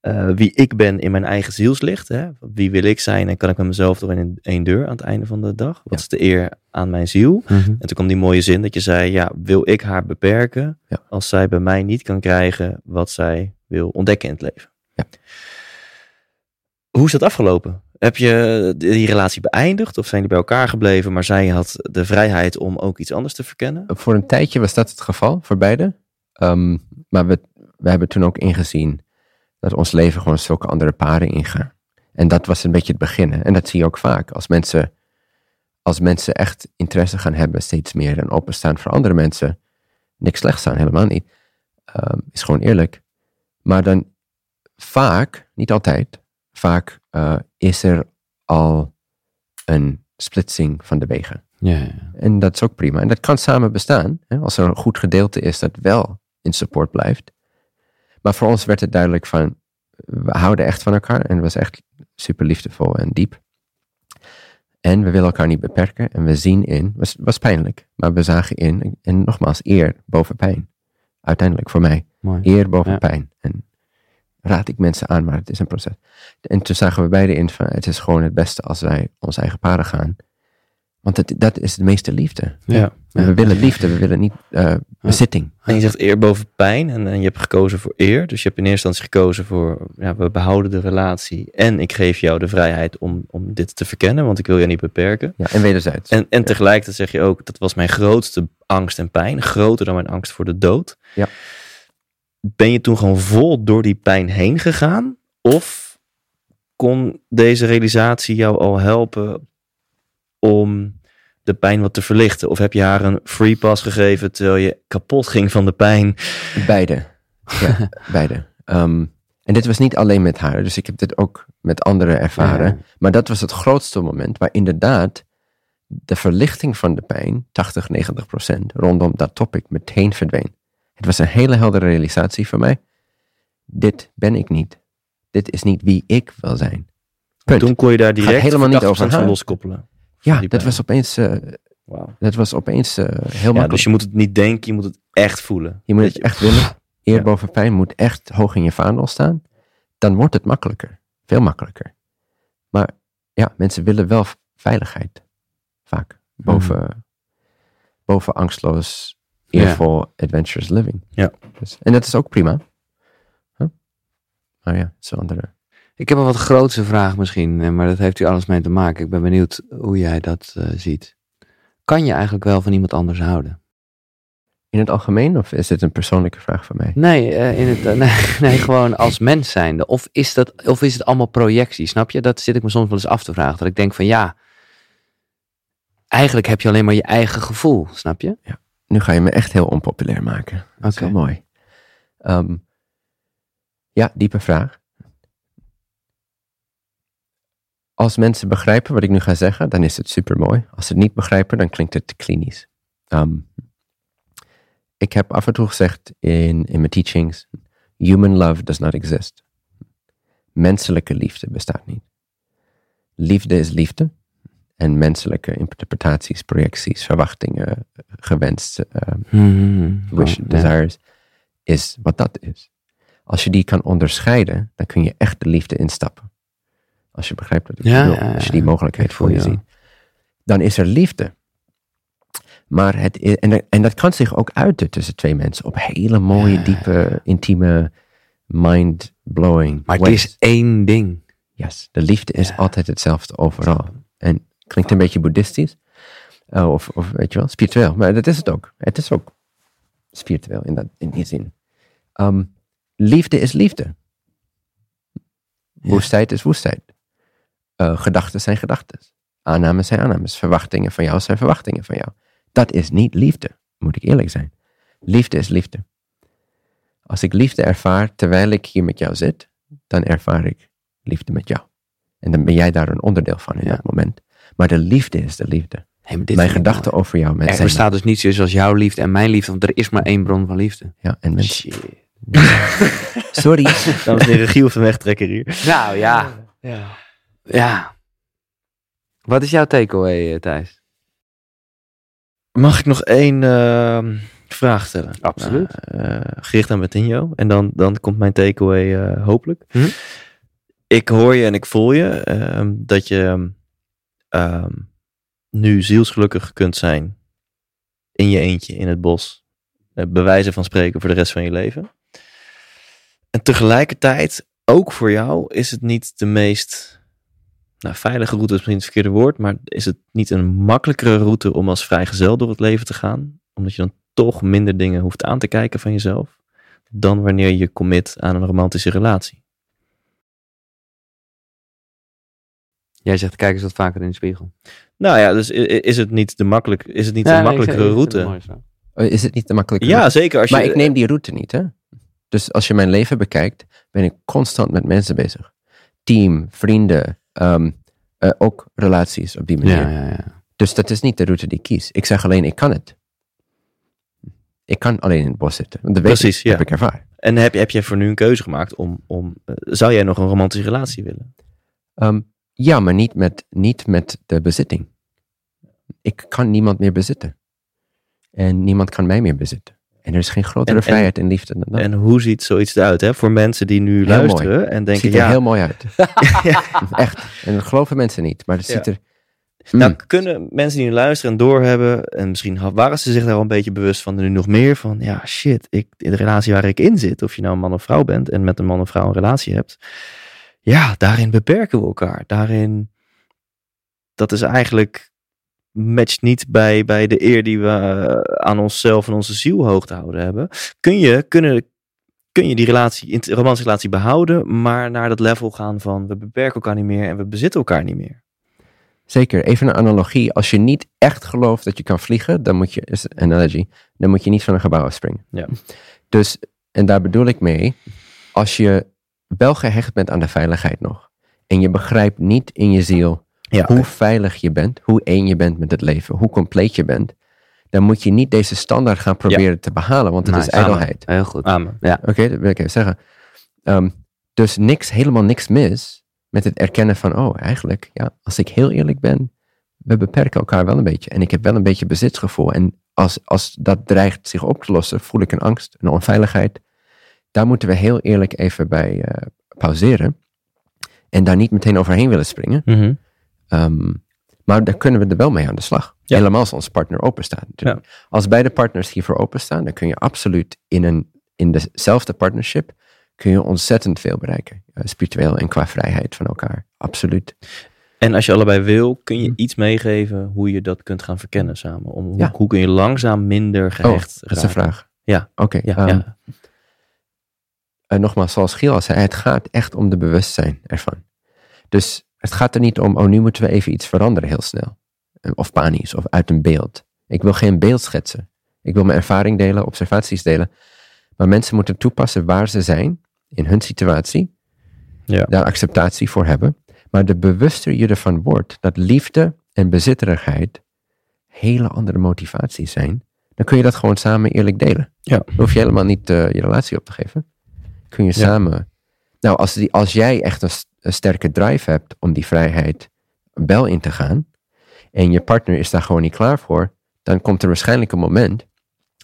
eh, wie ik ben in mijn eigen zielslicht. Hè? Wie wil ik zijn en kan ik met mezelf door in één deur aan het einde van de dag? Wat Ja. is de eer aan mijn ziel? Mhm. En toen kwam die mooie zin dat je zei, ja, wil ik haar beperken Ja. als zij bij mij niet kan krijgen wat zij wil ontdekken in het leven? Ja. Hoe is dat afgelopen? Heb je die relatie beëindigd of zijn die bij elkaar gebleven, maar zij had de vrijheid om ook iets anders te verkennen? Voor een tijdje was dat het geval voor beide. Ehm, maar we, we hebben toen ook ingezien dat ons leven gewoon zulke andere paden ingaan. En dat was een beetje het begin. hè. En dat zie je ook vaak. Als mensen, als mensen echt interesse gaan hebben, steeds meer en openstaan voor andere mensen. Niks slechts aan, helemaal niet. Ehm, is gewoon eerlijk. Maar dan vaak, niet altijd, vaak eh, is er al een splitsing van de wegen. Ja, ja. En dat is ook prima. En dat kan samen bestaan. Hè, als er een goed gedeelte is dat wel in support blijft. Maar voor ons werd het duidelijk van, we houden echt van elkaar. En het was echt super liefdevol en diep. En we willen elkaar niet beperken. En we zien in, was, was pijnlijk. Maar we zagen in, en nogmaals, eer boven pijn. Uiteindelijk voor mij. Mooi. Eer boven Ja. pijn. En raad ik mensen aan, maar het is een proces. En toen zagen we beide in van, het is gewoon het beste als wij onze eigen paden gaan. Want het, dat is de meeste liefde. Ja. En we willen liefde, we willen niet eh, bezitting. En je zegt eer boven pijn en, en je hebt gekozen voor eer. Dus je hebt in eerste instantie gekozen voor, ja, we behouden de relatie en ik geef jou de vrijheid om, om dit te verkennen, want ik wil je niet beperken. Ja, en wederzijds. En, en tegelijkertijd zeg je ook, dat was mijn grootste angst en pijn, groter dan mijn angst voor de dood. Ja. Ben je toen gewoon vol door die pijn heen gegaan? Of kon deze realisatie jou al helpen om de pijn wat te verlichten? Of heb je haar een free pass gegeven terwijl je kapot ging van de pijn? Beide. Ja, beide. Ehm, en dit was niet alleen met haar, dus ik heb dit ook met anderen ervaren. Ja. Maar dat was het grootste moment waar inderdaad de verlichting van de pijn, 80, 90 procent, rondom dat topic meteen verdween. Het was een hele heldere realisatie voor mij. Dit ben ik niet. Dit is niet wie ik wil zijn. Punt. Toen kon je daar direct helemaal niet over 80% van loskoppelen. Ja, die dat was opeens, eh, Wauw. dat was opeens eh, heel Ja, makkelijk. dus je moet het niet denken, je moet het echt voelen. Je moet Dat het echt willen. Eer Ja. boven pijn moet echt hoog in je vaandel staan. Dan wordt het makkelijker. Veel makkelijker. Maar ja, mensen willen wel veiligheid. Vaak. Boven, boven angstloos, Ja. eervol, adventurous living. Ja. Dus, en dat is ook prima. Huh? Maar ja, het is een andere. Ik heb een wat grootste vraag misschien, eh, maar dat heeft u alles mee te maken. Ik ben benieuwd hoe jij dat eh, ziet. Kan je eigenlijk wel van iemand anders houden? In het algemeen, of is dit een persoonlijke vraag van mij? Nee, eh, in het, nee, nee, gewoon als mens zijnde. Of is, dat, of is het allemaal projectie, snap je? Dat zit ik me soms wel eens af te vragen. Dat ik denk van ja, eigenlijk heb je alleen maar je eigen gevoel, snap je? Nu ga je me echt heel onpopulair maken. Dat is Oké. wel mooi. Ehm, ja, diepe vraag. Als mensen begrijpen wat ik nu ga zeggen, dan is het super mooi. Als ze het niet begrijpen, dan klinkt het te klinisch. Ehm, ik heb af en toe gezegd in, in mijn teachings: human love does not exist. Menselijke liefde bestaat niet. liefde is liefde. En menselijke interpretaties, projecties, verwachtingen, gewenst, eh, Mhm. wish, Ja. desires, is wat dat is. Als je die kan onderscheiden, dan kun je echt de liefde instappen. Als je begrijpt wat ik Ja, bedoel. Als je die mogelijkheid voor je ziet. Dan is er liefde. Maar het en, en dat kan zich ook uiten tussen twee mensen. Op hele mooie, diepe, intieme, mind-blowing Maar het is één ding. Yes, de liefde is altijd hetzelfde overal. En klinkt een beetje boeddhistisch. eh, of, of weet je wel, spiritueel. Maar dat is het ook. Het is ook spiritueel in, dat, in die zin. Ehm, liefde is liefde. Ja. Woestheid is woestheid. Eh, gedachten zijn gedachten. Aannames zijn aannames. Verwachtingen van jou zijn verwachtingen van jou. Dat is niet liefde, moet ik eerlijk zijn. Liefde is liefde. Als ik liefde ervaar terwijl ik hier met jou zit, dan ervaar ik liefde met jou. En dan ben jij daar een onderdeel van in Ja. dat moment. Maar de liefde is de liefde. Hey, maar dit Mijn gedachten over jou met Er zijn bestaat dus niet zoiets als jouw liefde en mijn liefde, want er is maar één bron van liefde. Ja, en mensen. Shit. Sorry. Dames en heren, Giel van Wegtrekker hier. Nou ja. Ja. Ja. Wat is jouw takeaway, eh, Thijs? Mag ik nog één ehm, vraag stellen? Absoluut. Nou, eh, gericht aan Bettinho. En dan, dan komt mijn takeaway eh, hopelijk. Mhm. Ik hoor je en ik voel je ehm, dat je ehm, nu zielsgelukkig kunt zijn in je eentje in het bos. Bewijzen van spreken voor de rest van je leven. En tegelijkertijd, ook voor jou, is het niet de meest nou, veilige route, is misschien het verkeerde woord, maar is het niet een makkelijkere route om als vrijgezel door het leven te gaan? Omdat je dan toch minder dingen hoeft aan te kijken van jezelf, dan wanneer je commit aan een romantische relatie. Jij zegt, kijk eens wat vaker in de spiegel. Nou ja, dus is het niet de, makkelijk, is het niet Ja, een nee, ik makkelijkere het route? Eh, Is het niet te makkelijk? Ja, zeker. Als je, Maar ik neem die route niet, hè? Dus als je mijn leven bekijkt, ben ik constant met mensen bezig. Team, vrienden, ehm, eh, ook relaties op die manier. Ja, ja, ja. Dus dat is niet de route die ik kies. Ik zeg alleen, ik kan het. Ik kan alleen in het bos zitten. Dat Precies, ik, heb ik ervaren. En heb, je- heb je voor nu een keuze gemaakt om, om eh, zou jij nog een romantische relatie willen? Ehm, ja, maar niet met, niet met de bezitting. Ik kan niemand meer bezitten. En niemand kan mij meer bezitten. En er is geen grotere En- vrijheid en liefde dan dat. En hoe ziet zoiets eruit hè? voor mensen die nu Heel luisteren en het denken, ziet er ja, heel mooi uit. Echt. En dat geloven mensen niet. Maar het Ja. ziet er... Nou, Mm. kunnen mensen die nu luisteren en doorhebben, en misschien waren ze zich daar al een beetje bewust van, nu nog meer van, ja, shit, ik, de relatie waar ik in zit, of je nou een man of vrouw bent en met een man of vrouw een relatie hebt, ja, daarin beperken we elkaar. Daarin, dat is eigenlijk, matcht niet bij, bij de eer die we eh, aan onszelf en onze ziel hoog te houden hebben. Kun je, kunnen, kun je die relatie, in- romantische relatie behouden, maar naar dat level gaan van, we beperken elkaar niet meer en we bezitten elkaar niet meer. Zeker, even een analogie. Als je niet echt gelooft dat je kan vliegen, dan moet je, is een analogy, dan moet je niet van een gebouw afspringen. Ja. Dus, en daar bedoel ik mee, als je wel gehecht bent aan de veiligheid nog, en je begrijpt niet in je ziel Ja, hoe veilig je bent, hoe één je bent met het leven, hoe compleet je bent, dan moet je niet deze standaard gaan proberen te behalen, want het is ijdelheid. Heel goed. amen. Oké, dat wil ik even zeggen. Ehm, dus niks, helemaal niks mis met het erkennen van, oh, eigenlijk, ja, als ik heel eerlijk ben, we beperken elkaar wel een beetje. En ik heb wel een beetje bezitsgevoel. En als, als dat dreigt zich op te lossen, voel ik een angst, een onveiligheid. Daar moeten we heel eerlijk even bij eh, pauzeren. En daar niet meteen overheen willen springen. Mhm. Ehm, maar daar kunnen we er wel mee aan de slag. Ja. Helemaal als onze partner openstaat. natuurlijk. Als beide partners hiervoor openstaan, dan kun je absoluut in, een, in dezelfde partnership kun je ontzettend veel bereiken. Eh, spiritueel en qua vrijheid van elkaar. Absoluut. En als je allebei wil, kun je Hm. iets meegeven hoe je dat kunt gaan verkennen samen. Om, hoe, Ja. hoe kun je langzaam minder gehecht dat is een vraag. Ja. Oké. Ja, ehm, ja. En nogmaals, zoals Giel al zei, het gaat echt om de bewustzijn ervan. Dus het gaat er niet om, oh, nu moeten we even iets veranderen heel snel. Eh, Of panisch, of uit een beeld. Ik wil geen beeld schetsen. Ik wil mijn ervaring delen, observaties delen. Maar mensen moeten toepassen waar ze zijn, in hun situatie. Ja. Daar acceptatie voor hebben. Maar de bewuster je ervan wordt dat liefde en bezitterigheid hele andere motivaties zijn, dan kun je dat gewoon samen eerlijk delen. Ja. Dan hoef je helemaal niet eh, je relatie op te geven. Kun je Ja. samen. Nou, als, die, als jij echt een, een sterke drive hebt om die vrijheid bel in te gaan en je partner is daar gewoon niet klaar voor, dan komt er waarschijnlijk een moment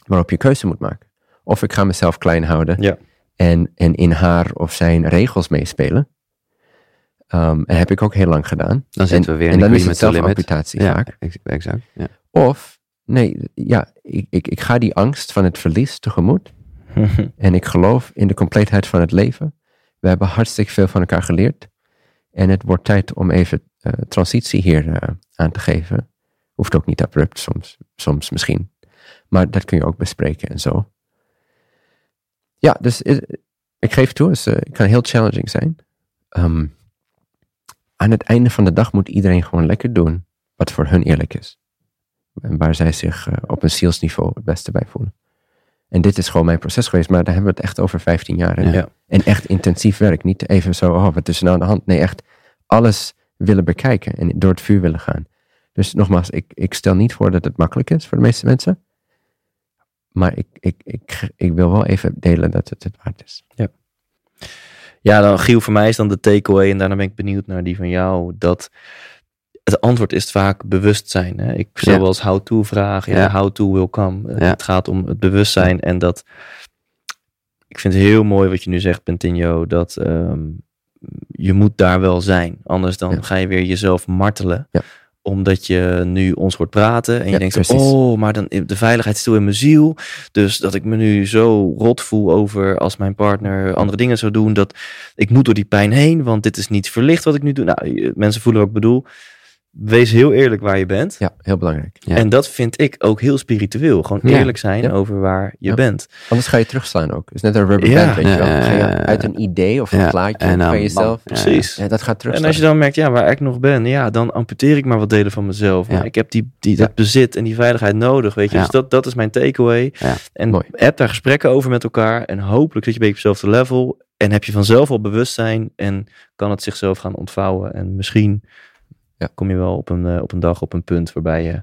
waarop je keuze moet maken. Of ik ga mezelf klein houden Ja. en, en in haar of zijn regels meespelen. Ehm, en heb ik ook heel lang gedaan. Dan zitten we weer in en dan is het zelfamputatie Ja, vaak. ex- exact. Ja. Of, nee, ja, ik, ik, ik ga die angst van het verlies tegemoet. En ik geloof in de compleetheid van het leven. We hebben hartstikke veel van elkaar geleerd. En het wordt tijd om even eh, transitie hier eh, aan te geven. Hoeft ook niet abrupt, soms, soms misschien. Maar dat kun je ook bespreken en zo. Ja, dus eh, ik geef toe, eh, het kan heel challenging zijn. Ehm, aan het einde van de dag moet iedereen gewoon lekker doen wat voor hun eerlijk is. En waar zij zich op een zielsniveau het beste bij voelen. En dit is gewoon mijn proces geweest, maar daar hebben we het echt over 15 jaar. En, Ja. en echt intensief werk. Niet even zo, oh, wat is er nou aan de hand? Nee, echt alles willen bekijken en door het vuur willen gaan. Dus nogmaals, ik, ik stel niet voor dat het makkelijk is voor de meeste mensen. Maar ik, ik, ik, ik wil wel even delen dat het het waard is. Ja, dan Giel, voor mij is dan de takeaway, en daarna ben ik benieuwd naar die van jou, dat het antwoord is vaak bewustzijn. Hè? Ik stel Ja. wel eens how-to vragen, ja, Ja. how-to will come. Het gaat om het bewustzijn en dat, ik vind het heel mooi wat je nu zegt, Bentinho, dat ehm, je moet daar wel zijn. Anders dan Ja. ga je weer jezelf martelen. Ja. Omdat je nu ons hoort praten en je Ja, denkt, precies. oh, maar dan de veiligheid is stil in mijn ziel. Dus dat ik me nu zo rot voel over als mijn partner andere dingen zou doen. Dat ik moet door die pijn heen, want dit is niet verlicht wat ik nu doe. Nou, mensen voelen wat ik bedoel. Wees heel eerlijk waar je bent. Ja, heel belangrijk. Ja. En dat vind ik ook heel spiritueel. Gewoon Ja. eerlijk zijn Ja. over waar je Ja. bent. Anders ga je terugslaan ook. Het is net een rubber Ja. band, weet je wel. Ga je uit een idee of een Ja, plaatje en van jezelf. Precies. Ja, dat gaat En terugslaan. als je dan merkt, ja, waar ik nog ben, ja, dan amputeer ik maar wat delen van mezelf. Maar Ja. ik heb die, die, Ja. dat bezit en die veiligheid nodig, weet je. Ja. Dus dat, dat is mijn takeaway. Ja. En Mooi. heb daar gesprekken over met elkaar. En hopelijk zit je een beetje op hetzelfde level. En heb je vanzelf al bewustzijn. En kan het zichzelf gaan ontvouwen. En misschien Ja. kom je wel op een, eh, op een dag op een punt waarbij je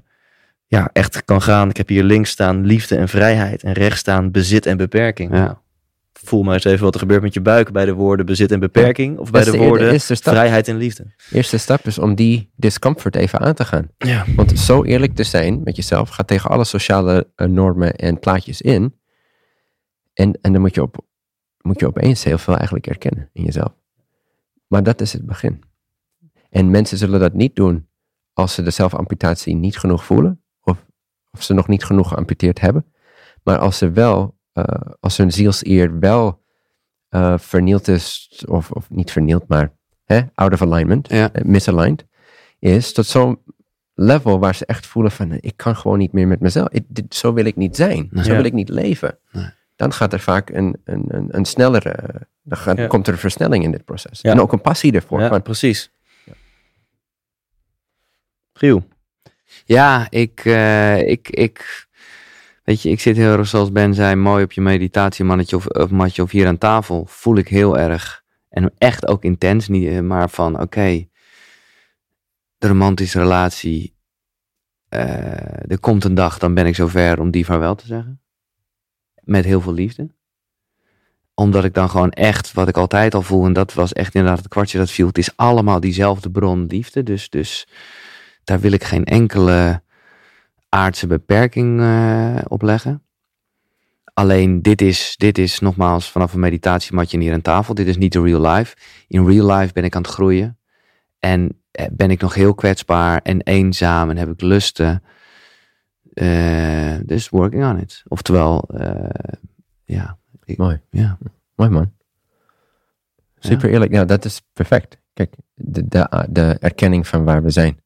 ja, echt kan gaan. Ik heb hier links staan liefde en vrijheid. En rechts staan bezit en beperking. Ja. Voel maar eens even wat er gebeurt met je buik bij de woorden bezit en beperking. Of bij de de woorden vrijheid en liefde. De eerste stap is om die discomfort even aan te gaan. Ja. Want zo eerlijk te zijn met jezelf gaat tegen alle sociale eh, normen en plaatjes in. En, en dan moet je, op, moet je opeens heel veel eigenlijk erkennen in jezelf. Maar dat is het begin. En mensen zullen dat niet doen als ze de zelfamputatie niet genoeg voelen. Of, of ze nog niet genoeg geamputeerd hebben. Maar als ze wel, eh, als hun zielseer wel eh, vernield is, of, of niet vernield, maar hè, out of alignment, Ja. eh, misaligned, is tot zo'n level waar ze echt voelen van, ik kan gewoon niet meer met mezelf. Ik- dit, zo wil ik niet zijn. Zo Ja. wil ik niet leven. Nee. Dan gaat er vaak een, een, een, een snellere, dan gaat, Ja. komt er een versnelling in dit proces. Ja. En ook een passie ervoor. Ja, van, precies. Giel. Ja, ik, eh, ik, ik, weet je, ik zit heel erg zoals Ben zei, mooi op je meditatiemannetje of, of matje of hier aan tafel. Voel ik heel erg. En echt ook intens, niet, eh, maar van oké, de romantische relatie. eh, er komt een dag, dan ben ik zover om die vaarwel te zeggen. Met heel veel liefde. Omdat ik dan gewoon echt, wat ik altijd al voel, en dat was echt inderdaad het kwartje dat viel. Het is allemaal diezelfde bron liefde. Dus, dus daar wil ik geen enkele aardse beperking eh, op leggen. Alleen dit is, dit is nogmaals vanaf een meditatiematje hier aan tafel. Dit is niet de real life. In real life ben ik aan het groeien. En eh, ben ik nog heel kwetsbaar en eenzaam en heb ik lusten. Eh, dus working on it. Oftewel, ja. Mooi. Ja. Mooi man. Super eerlijk. Nou, dat is perfect. Kijk, de, de, de erkenning van waar we zijn.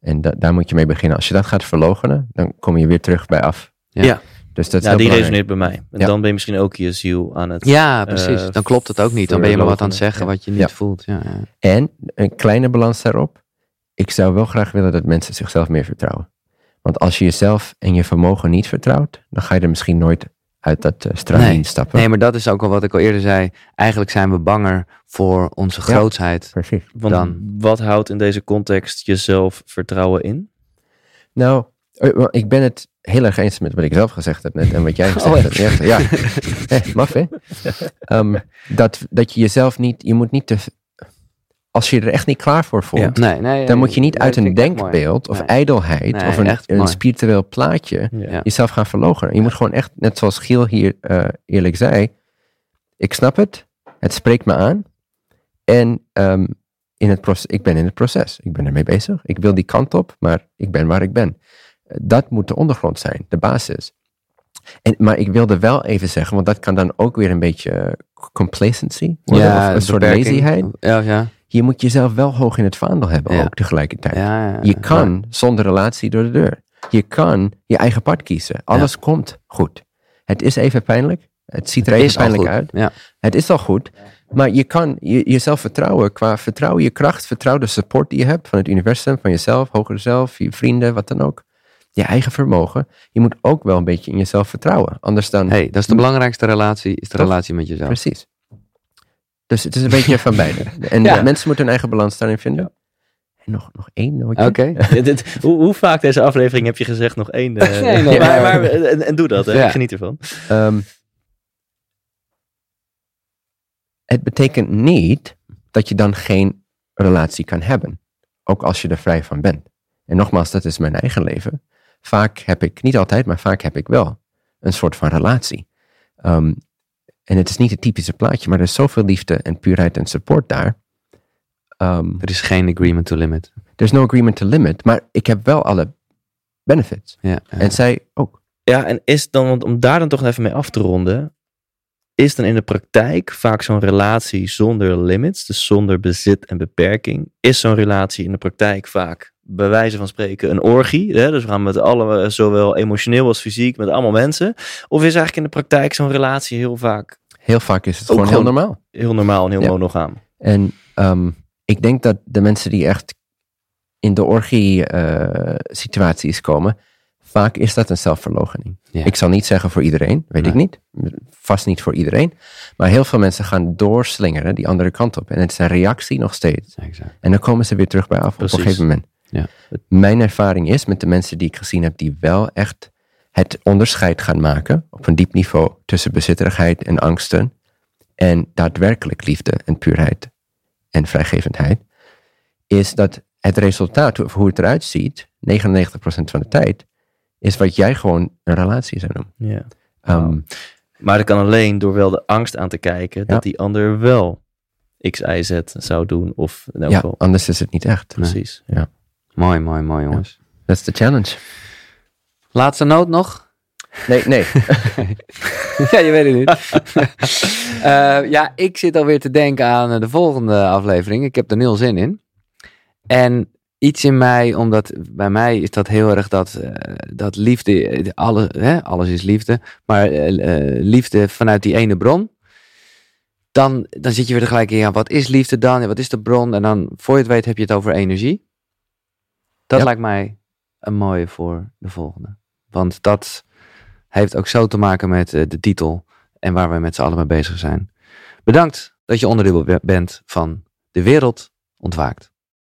En da- daar moet je mee beginnen. Als je dat gaat verlogenen, dan kom je weer terug bij af. Ja. Ja. Dus dat is Ja, die belangrijk. resoneert bij mij. En Ja. dan ben je misschien ook je ziel aan het... Ja, precies. Eh, dan klopt het ook niet. Dan ben je maar wat aan het zeggen wat je niet Ja. voelt. Ja, ja. En een kleine balans daarop. Ik zou wel graag willen dat mensen zichzelf meer vertrouwen. Want als je jezelf en je vermogen niet vertrouwt, dan ga je er misschien nooit uit dat uh, stramien Nee. stappen. Nee, maar dat is ook al wat ik al eerder zei. Eigenlijk zijn we banger voor onze grootsheid. Precies. Want dan- wat houdt in deze context jezelf vertrouwen in? Nou, eh, ik ben het heel erg eens met wat ik zelf gezegd heb net en wat jij gezegd Oh, hebt. Ja, ja. Eh, maf hè? Ehm, dat, dat je jezelf niet, je moet niet te, als je er echt niet klaar voor voelt, Nee, nee, dan moet je niet nee, uit een denkbeeld of ijdelheid of een, een spiritueel plaatje Ja. jezelf gaan verloochenen. Je moet gewoon echt, net zoals Giel hier eh, eerlijk zei, ik snap het, het spreekt me aan en ehm, in het proces, ik ben in het proces, ik ben ermee bezig, ik wil die kant op, maar ik ben waar ik ben. Dat moet de ondergrond zijn, de basis. En, maar ik wilde wel even zeggen, want dat kan dan ook weer een beetje complacency worden, of een soort lazyheid. Ja, ja. Je moet jezelf wel hoog in het vaandel hebben, Ja. ook tegelijkertijd. ja. Je kan zonder relatie door de deur. Je kan je eigen pad kiezen. Alles komt goed. Het is even pijnlijk. Het ziet er even pijnlijk uit. Het is al goed. Maar je kan je, jezelf vertrouwen qua vertrouwen, je kracht, vertrouw de support die je hebt van het universum, van jezelf, hogere zelf, je vrienden, wat dan ook. Je eigen vermogen. Je moet ook wel een beetje in jezelf vertrouwen. Anders dan. Hey, dat is de belangrijkste relatie, is de Toch? relatie met jezelf. Precies. Dus het is een beetje van beide. En Ja. mensen moeten hun eigen balans daarin vinden. En nog, nog één. Oké. Ja, dit, hoe, hoe vaak deze aflevering heb je gezegd nog één? eh, Nee, nee, maar, maar- en, en doe dat, hè. Ja. ik geniet ervan. Ehm, het betekent niet dat je dan geen relatie kan hebben. Ook als je er vrij van bent. En nogmaals, dat is mijn eigen leven. Vaak heb ik, niet altijd, maar vaak heb ik wel een soort van relatie. Ehm, en het is niet het typische plaatje, maar er is zoveel liefde en puurheid en support daar. Ehm, Er is geen agreement to limit. there's no agreement to limit, maar ik heb wel alle benefits. Ja, ja. En zij ook. Ja, en is dan, want om daar dan toch even mee af te ronden, is dan in de praktijk vaak zo'n relatie zonder limits, dus zonder bezit en beperking, is zo'n relatie in de praktijk vaak, bij wijze van spreken, een orgie. Hè? Dus we gaan met alle, eh, zowel emotioneel als fysiek, met allemaal mensen. Of is eigenlijk in de praktijk zo'n relatie heel vaak Heel vaak is het gewoon heel normaal. heel normaal en heel Ja. monogaam? En ehm, ik denk dat de mensen die echt in de orgie-situaties komen, vaak is dat een zelfverloochening. Ja. Ik zal niet zeggen voor iedereen, weet ik niet. Vast niet voor iedereen. Maar heel veel mensen gaan doorslingeren die andere kant op. En het is een reactie nog steeds. Exact. En dan komen ze weer terug bij af op een gegeven moment. Ja. Mijn ervaring is met de mensen die ik gezien heb, die wel echt het onderscheid gaan maken op een diep niveau tussen bezitterigheid en angsten en daadwerkelijk liefde en puurheid en vrijgevendheid, is dat het resultaat, of hoe het eruit ziet, 99% van de tijd, is wat jij gewoon een relatie zou noemen. Ja. Ehm. Maar dat kan alleen door wel de angst aan te kijken dat die ander wel X, Y, Z zou doen. Of in elk ja, geval. anders is het niet echt. Precies. Mooi, mooi, mooi jongens. That's the challenge. Laatste noot nog? Nee, nee. ja, je weet het niet. Eh, ja, ik zit alweer te denken aan eh, de volgende aflevering. Ik heb er nul zin in. En iets in mij, omdat bij mij is dat heel erg dat, eh, dat liefde, eh, alle, hè, alles is liefde, maar liefde vanuit die ene bron. Dan, dan zit je weer tegelijk in, ja, wat is liefde dan? Ja, wat is de bron? En dan, voor je het weet, heb je het over energie. Dat Ja. lijkt mij een mooie voor de volgende. Want dat heeft ook zo te maken met eh, de titel en waar we met z'n allen mee bezig zijn. Bedankt dat je onderdeel be- bent van De Wereld Ontwaakt.